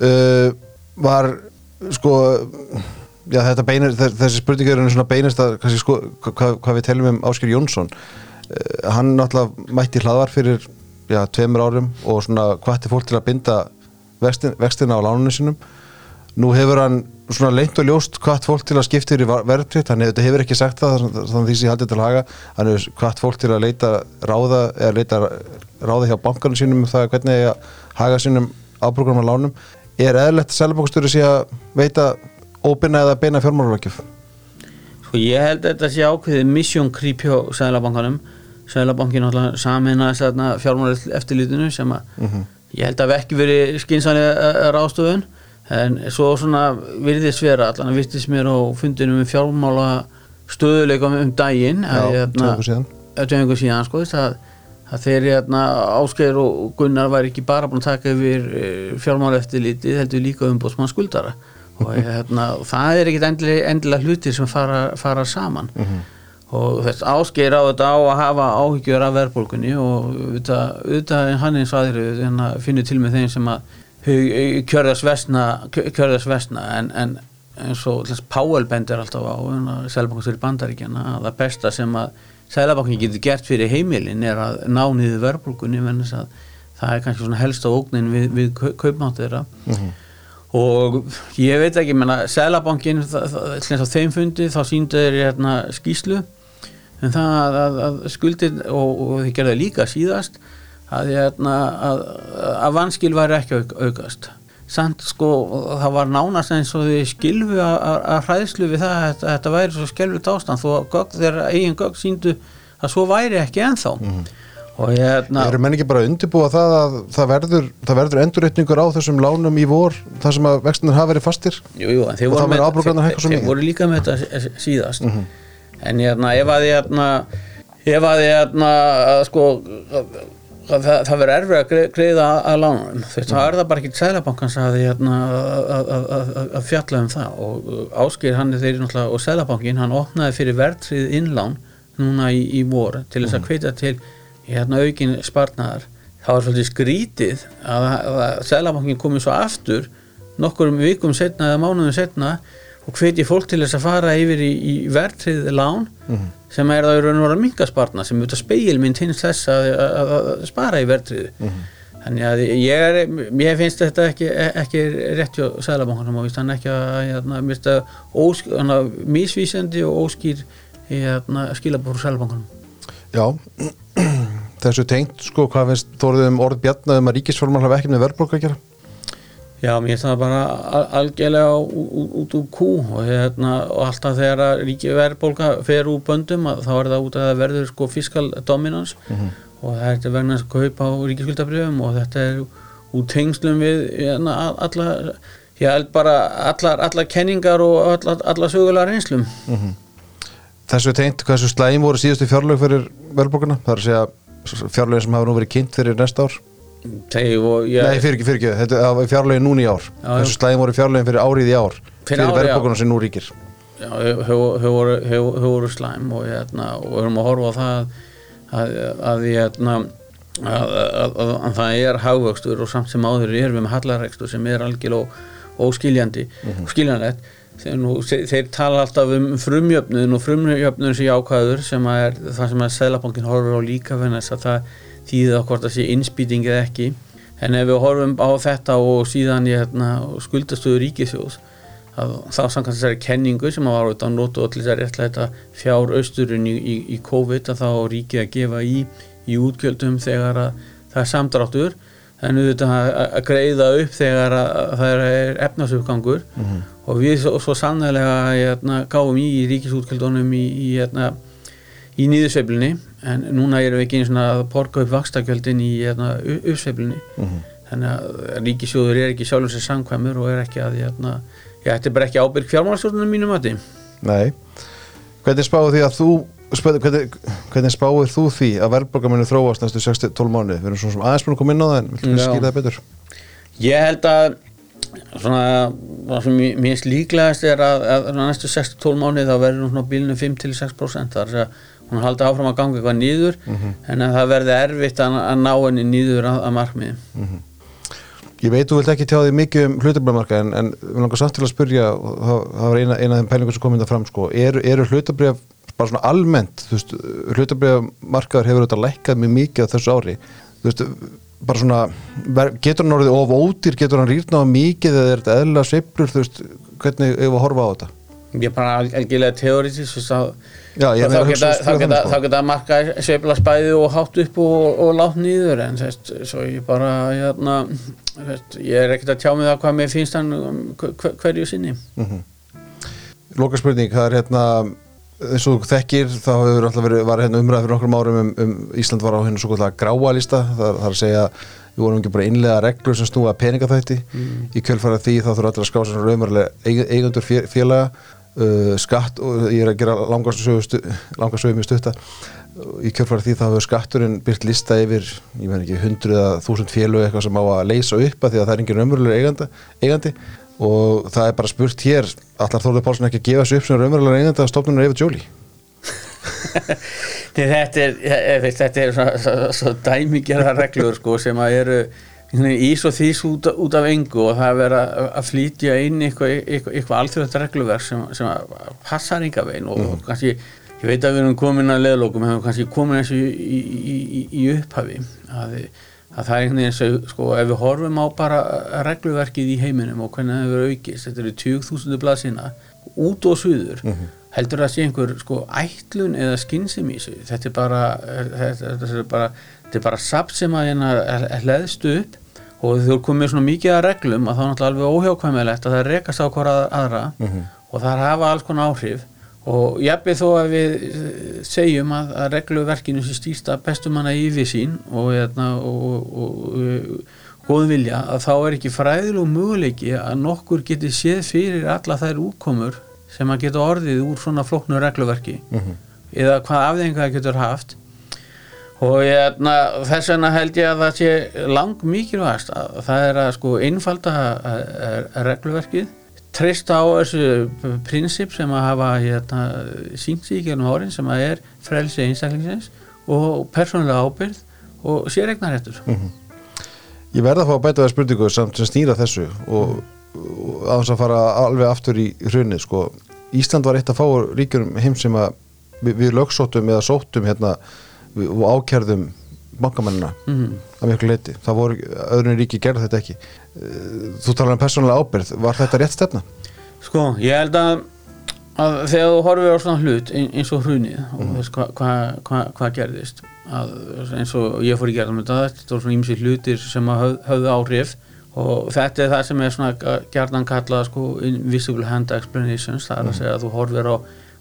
uh, Var sko Já, þetta beinir, þe- þessi spurningar eru svona beinist að kannski, sko, hvað, hvað við telum um Áskir Jónsson uh, hann náttúrulega mætti hlaðvar fyrir já, tveimur árum og svona hvati fólk til að binda vextina á lánunum sinum nú hefur hann svona leint og ljóst hvart fólk til að skipta yfir verðtritt hann hefur, hefur ekki sagt það þannig því sem ég haldið til að haga. Hann hefur hvart fólk til að leita ráða eða leita ráða hjá bankanum sínum um það hvernig að haga sínum ábrugunum á lánum. Er eðlert að selabókstjóri sé að veita óbyrna eða beina fjármálarækjuf Sko ég held að þetta sé ákveðið mission creep hjá Sælabankanum Sælabankin náttúrulega saminast þarna fjármála eftirlítinu sem að ég held að hafi ekki verið skinsanlega ráðstofun en svo svona virðist vera allan að virðist mér á fundinum um fjármála stöðuleikum um daginn Já, tveimur síðan. tveimur síðan sko þess að, að þeir hérna, Ásgeir og Gunnar væri ekki bara búin að taka yfir fjármála eftirlítið heldur líka umbóðsmann skuldara. Og hérna, það er ekkit endilega, endilega hlutir sem fara, fara saman og þess áskeir á þetta á að hafa áhyggjur af verðbólgunni og auðvitað, hann eins og aðri finnur til með þeim sem að kjörðast vestna, kjörðast vestna en, en eins og Páel bendir alltaf á Sælabankastur í Bandaríkjana að það besta sem að Sælabankin getur gert fyrir heimilin er að ná niður að það er kannski svona helsta ógnin við, við kaupmátt þeirra. Og ég veit ekki, menna Sælabankin, á þeim fundi þá síndu þeir hérna skýslu en það að, að, að skuldir og, og þeir gerða líka síðast að, hérna, að, að vanskil væri ekki auk, aukast. Samt sko, það var nánast eins og þið skilfu að hræðslu við það að þetta væri svo skelvilt ástand þó þeirra eigin gögg síndu að svo væri ekki ennþá. Mm. og ég hérna Eru menn ekki bara að undirbúa það að það verður, það verður endurreitningur á þessum lánum í vor þar sem að vextinir hafa verið fastir? Jú, jú, Og það verður afborganir hækka svo þeir, þeir mikið? voru líka með þetta síðast en hérna, ef að ég hérna, ef að ég hérna, að sko að, að það, það verður erfið að greið- greiða að, lánum þú veist, þá er það bara ekki Sælabankans að, hérna, að, að, fjalla um það. Og áskýr hann er þeirri náttúrulega og Sælabankin, hann opnaði fyrir verðtrið innlán núna í, í vor til þess að hveita til hérna, aukin sparnaðar. Þá er svolítið skrítið að, að, að Sælabankin komið svo aftur nokkurum vikum setna eða mánuðum setna og hveti fólk til þess að fara yfir í, í verðtrið lán sem er það í raun og vera mingasparna sem auðvitað speilmynd hins þess að, að, að spara í verðtriðu þannig að ég er, mér finnst þetta ekki, ekki rétt hjá Sælabankunum og hann ekki að, hérna, hana, misvísandi og óskýr hérna, skilabúr Sælabankunum Já, þessu tengt sko, hvað finnst þóruð um orð bjarnaðum að ríkisforman hafa ekki með verðbólka að gera? Já, mér finnst það bara al- algjörlega út úr kú og, hérna, og alltaf þegar að ríki verðbólka fer úr böndum þá er það út að það verður sko fiskal dominans og þetta er að kaupa á ríkiskuldabrjöfum og þetta er úr tengslum við hérna, a- alla, ég held bara allar, allar kenningar og allar, allar sögulega reynslum. Þessu tengt, hversu slæm voru síðustu fjárlög fyrir verðbólkuna? Það er að segja fjárlögin sem hafa nú verið kynnt fyrir næsta ár og ég, Nei, fyrir ekki, fyrir ekki, þetta var fjárlögin núna í ár. Já. slæm voru fjárlögin fyrir árið í ár. Fyrir fyrir verðbólkuna sem nú ríkir. Já, þau- voru, slæm og, hérna, og við erum að horfa á það að, að, hérna, að, að, að, að það er hagvöxtur og samt sem áður erum við með hallarekstur sem er algjörlega óskiljandi og skiljanlegt. Þeir, nú, þeir, þeir tala alltaf um frumjöfnuðin og frumjöfnuðin sé ákvæður sem er það sem að Sælabankin horfir á líka fyrir þess að það þýðið að hvort það sé innspýting eða ekki. En ef við horfum á þetta og síðan í hérna, skuldastöðu ríkisjóðs að þá samkvæmt þessari kenningu sem var auðvitað notu og til þess að réttlæta fjár austurinn í, í, í COVID að þá á ríkið að gefa í, í útgjöldum þegar að það er samdráttur. En auðvitað að, greiða upp þegar að, að það er efnasuppgangur og við svo, svo sannlega hérna, gáum í, í ríkisútgjöldunum í, í, hérna, í nýðusveiflinni en núna erum við ekki einu svona að porka upp vakstakjöldin í hérna, uppsveiflinni þannig að ríkisjóður er ekki sjálfur sér samkvæmur og er ekki að hérna, já, þetta er bara ekki ábyrg fjármálastjórnum mínum að Nei, hvernig spáðu því að þú hvernig, hvernig spáðu þú því að verðbólka muni þróast næstu 6-12 mánu við erum svona sem aðeins búin að koma inn á það en viltu Já. skýra það betur? Ég held að svona, mér finnst líklegast er að, að næstu 6-12 mánuði þá verður hún á bílinu 5-6% þar að hún haldi áfram að ganga eitthvað nýður en að það verði erfitt að, að ná henni nýður að, að markmiði. Ég veit þú vilt ekki tjá því mikið um hlutabriðmarka en, en við langar samt til að spyrja og það, það var eina, eina af þeim pælingum sem kom inn það fram sko, eru, eru hlutabrið bara svona almennt, hlutabriðmarkaður hefur auðvitað lækkað mjög mikið á þessu ári, þú veist bara svona, getur hann orðið of ódýr, getur hann rýrnað mikið eða er þetta þú veist, hvernig ef að horfa á þetta? Ég bara algjörlega teóritis þá, Já, ég þá, geta, geta, geta marka sveifla spæði og hátt upp og, og látt nýður en þess, svo ég bara hérna, þess, ég er ekkert að tjá mig það hvað mér finnst hann um, hver, hverju sinni. Loka spurning, það er hérna eins og þekkir, þá hefur alltaf verið var hérna umræð fyrir nokkrum árum um, um Ísland var á hennu svo kallega gráa lista það, það er að segja, við vorum ekki bara innlega reglur sem snúa peningaþætti í kjölfara því þá þurfa allir að ská sem raunverulega eigundur fé- félaga uh, skatt og ég er að gera langarsögu mjög stutta í kjölfara því þá hefur skatturinn byrt lista yfir, ég veit ekki, hundruða þúsund félög eitthvað sem á að leysa upp að því að það er engin raunverulega eigandi, og það er bara spurt hér allar Þórður Pálsson ekki að gefa sig upp sem raunverulega eigandi að stofnunum Eifur Jóli? Nei, þetta er, þetta er svo, svo, svo dæmigerða reglur sko, sem að eru svona ís og þís út, út af engu og það er verið að, að flytja inn eitthvað, eitthvað, eitthvað alþjóðast regluverk sem, sem passar enga veginn og kannski, ég veit að við erum komin að leðlokum, við erum kannski komin og í, í, í, í upphafi að, að það er einhvern veginn eins og sko, ef við horfum á bara regluverkið í heiminum og hvernig það hefur aukist, þetta eru 20.000 blaðsina út og suður heldur það að sé einhver sko ætlun eða skynsum í þessu? Þetta er bara þetta, er bara, þetta er bara sapt sem að hérna hleðst upp og þú komið svona mikið að reglum að þá er náttúrulega alveg óhjákvæmilegt að það rekast á hvora aðra. Og það hafa alls konar áhrif. Og jafnveg þó að við eh, segjum að, að regluverkinu sem stýsta bestum manna yfir sín og, hérna, og, og, og góð vilja að þá er ekki fræðilegu möguleiki að nokkur geti séð fyrir alla þær útkomur sem að geta orðið úr svona flóknu regluverki. Mhm. eða hvað afþengar það getur haft og ég, na, þess vegna held ég að það sé lang mikilvægast að það er að sko einfalda eh, regluverkið treysta á þessu prinsip sem að hafa hérna, sínt sig í gennum árin sem að er frelsi einstaklingsins og persónulega ábyrð og séregnaréttur Ég verða að fá að bæta það spurningu samt sem snýra þessu og, og að þess að fara alveg aftur í hrunið sko. Ísland var eitt að fá ríkjum heim sem að við, við lögsóttum eða sóttum hérna og ákjærðum bankamennina mm. að miklu leiti. Það voru öðrun ríki gerði þetta ekki. Eh, Þú talar um persónulega ábyrð. Var þetta rétt stefna? Sko, ég held að, að þegar þú horfir á svona hlut ein- eins og hrunið og Mhm. veist hvað hva, hva, hva gerðist að, eins og ég fór í gerðum þetta þetta voru svona ímsi hlutir sem höf, höfðu áhrif og þetta er það sem er svona gerðan kallað sko invisible hand explanations það er að segja að þú horfir á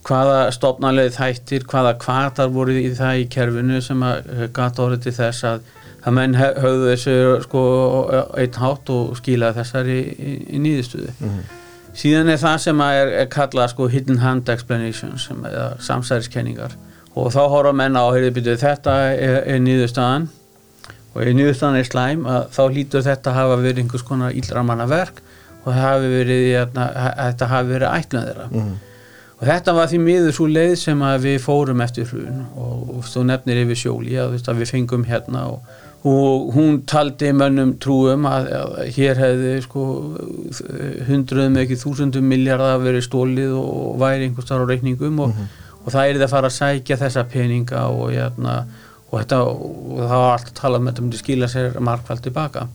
hvaða stopnarleið þættir, hvaða kvartar voru í það í kerfinu sem að gata orðið til þess að að menn höfðu þessu sko einn hátt og skilaði þessari í, í nýðustuði síðan er það sem að er, er kallað sko hidden hand explanations sem er samsæðiskenningar og þá horfa menn á heyrðu, byrju, þetta er, er nýðustaðan og ef nýðustaðan er slæm að þá lítur þetta hafa verið einhvers konar ílramanna verk og hafi verið þetta hafi verið ætlun þeirra. Mhm. Og þetta var því miður svo leið sem að við fórum eftir hrun. Og, og þú nefnir yfir sjóli að, að við fengum hérna og, og hún taldi mönnum trúum að, að hér hefði sko hundruðum ekki þúsundum miljardar verið stólið og væri einhvers þar á reikningum og, og það er það að fara að sækja þessa peninga og, hérna, og, þetta, og það var alltaf talað með þetta myndi skila sér markvælt tilbaka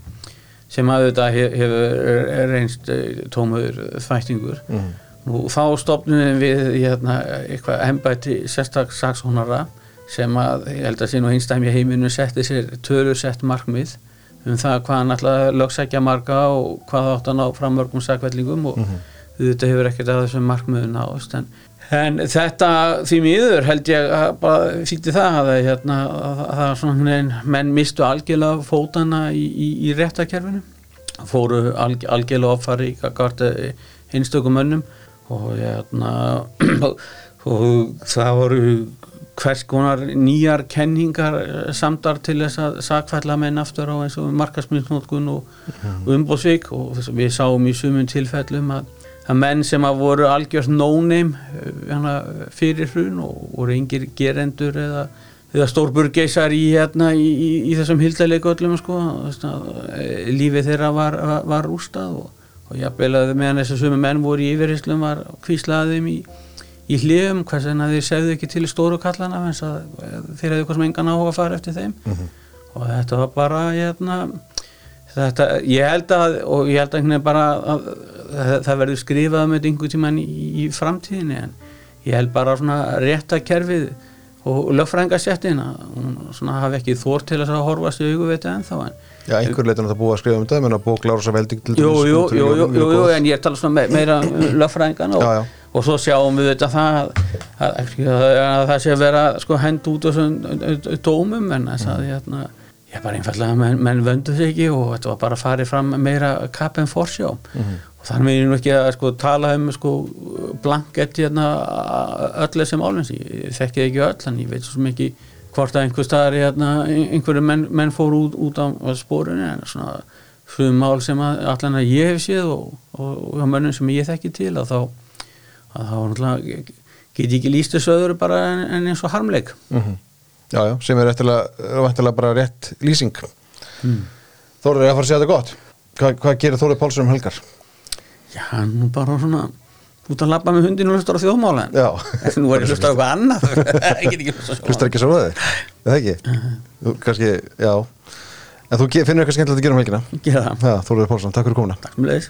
sem að þetta hefur reynst eh, tómur þvættingur. Mhm. Og þá stopnum við hérna, eitthvað embætti sérstak saksónara sem að ég held að sé nú einstæmi heiminu setti sér tölusett markmið um það hvað hann ætlaði að lögsækja marga og hvað átt að ná fram mörgum sakvellingum og þetta hefur ekkert að þessum markmiðu náðust en, en þetta því miður held ég að bara þýtti það að, hérna, að, að, að svona, menn mistu algjörlega fótana í, í, í réttakerfinu fóru alg, algjörlega offari í gart einstökum mönnum og hérna og það voru hvers konar nýjar kenningar eh, samdar til þess að sakfælla menn aftur á eins og markasmyndsnótkun og umbóðsvík og við sáum í sumum tilfellum að, að menn sem að voru algjörst no-name eh, hana, fyrir hrun og voru yngir gerendur eða, eða stórburgeisar í, hérna, í, í, í þessum hildalega öllum sko, eh, lífið þeirra var, var, var rústað og, og jafnvel að meðan þess að sumum menn voru í yfirhyslum var kvíslaðum í í hliðum, hvers vegna þeir segðu ekki til stóru kallana eh, þeir hefðu eitthvað sem engan áhuga að fara eftir þeim. Og þetta var bara hérna, þetta, ég held að og ég held að bara að, að það verður skrifað með einhvern tíman í, í framtíðinni en ég held bara svona rétta kerfið og lögfrængasettina hún svona hafi ekki þór til að horfa sig augu veit ennþá en Já, einhver leitur það búið að skrifa um þetta menn að búið Lárusa Velding til dæmis jú, jú, jú, jú, jú, en ég tala svona me meira um lögfræðingan og, og svo sjáum við þetta það að, að, að, að það sé að vera sko hend út þessum dómum en þess að hérna, ég bara einfallega menn, vöndu sig ekki og þetta var bara að farið fram meira kapp en forsjá. Mhm. og þannig er nú ekki að sko tala um sko blanket hérna öll þessi málins, ég þekki ekki öll en ég veit svo sem ekki hvort að einhver staðar hérna, einhverju menn, menn fór út, út á spórinu en svona fyrir mál sem allan að ég hef séð og, og, og mönnum sem ég þekki til að þá að þá náttúrulega get ég ekki líst þessu öðru bara en, en eins og harmleik Mhm. Já, já, sem er eftirlega bara rétt lýsing mm. Þórður er að fara að segja þetta gott Hva, Hvað gerir Þórður Pálsson um helgar? Já, nú bara svona út að labba með hundinu og hlustar á þjóðmála en nú er ég hlustar á eitthvað annað. Ekki hlustar ekki svo á þig? Það ekki? Þú, kannski, já. En þú finnur eitthvað skemmtilegt að gera um helgina? Gera það, Já, Þórður Pálsson, takk fyrir komuna. Takk um leiðis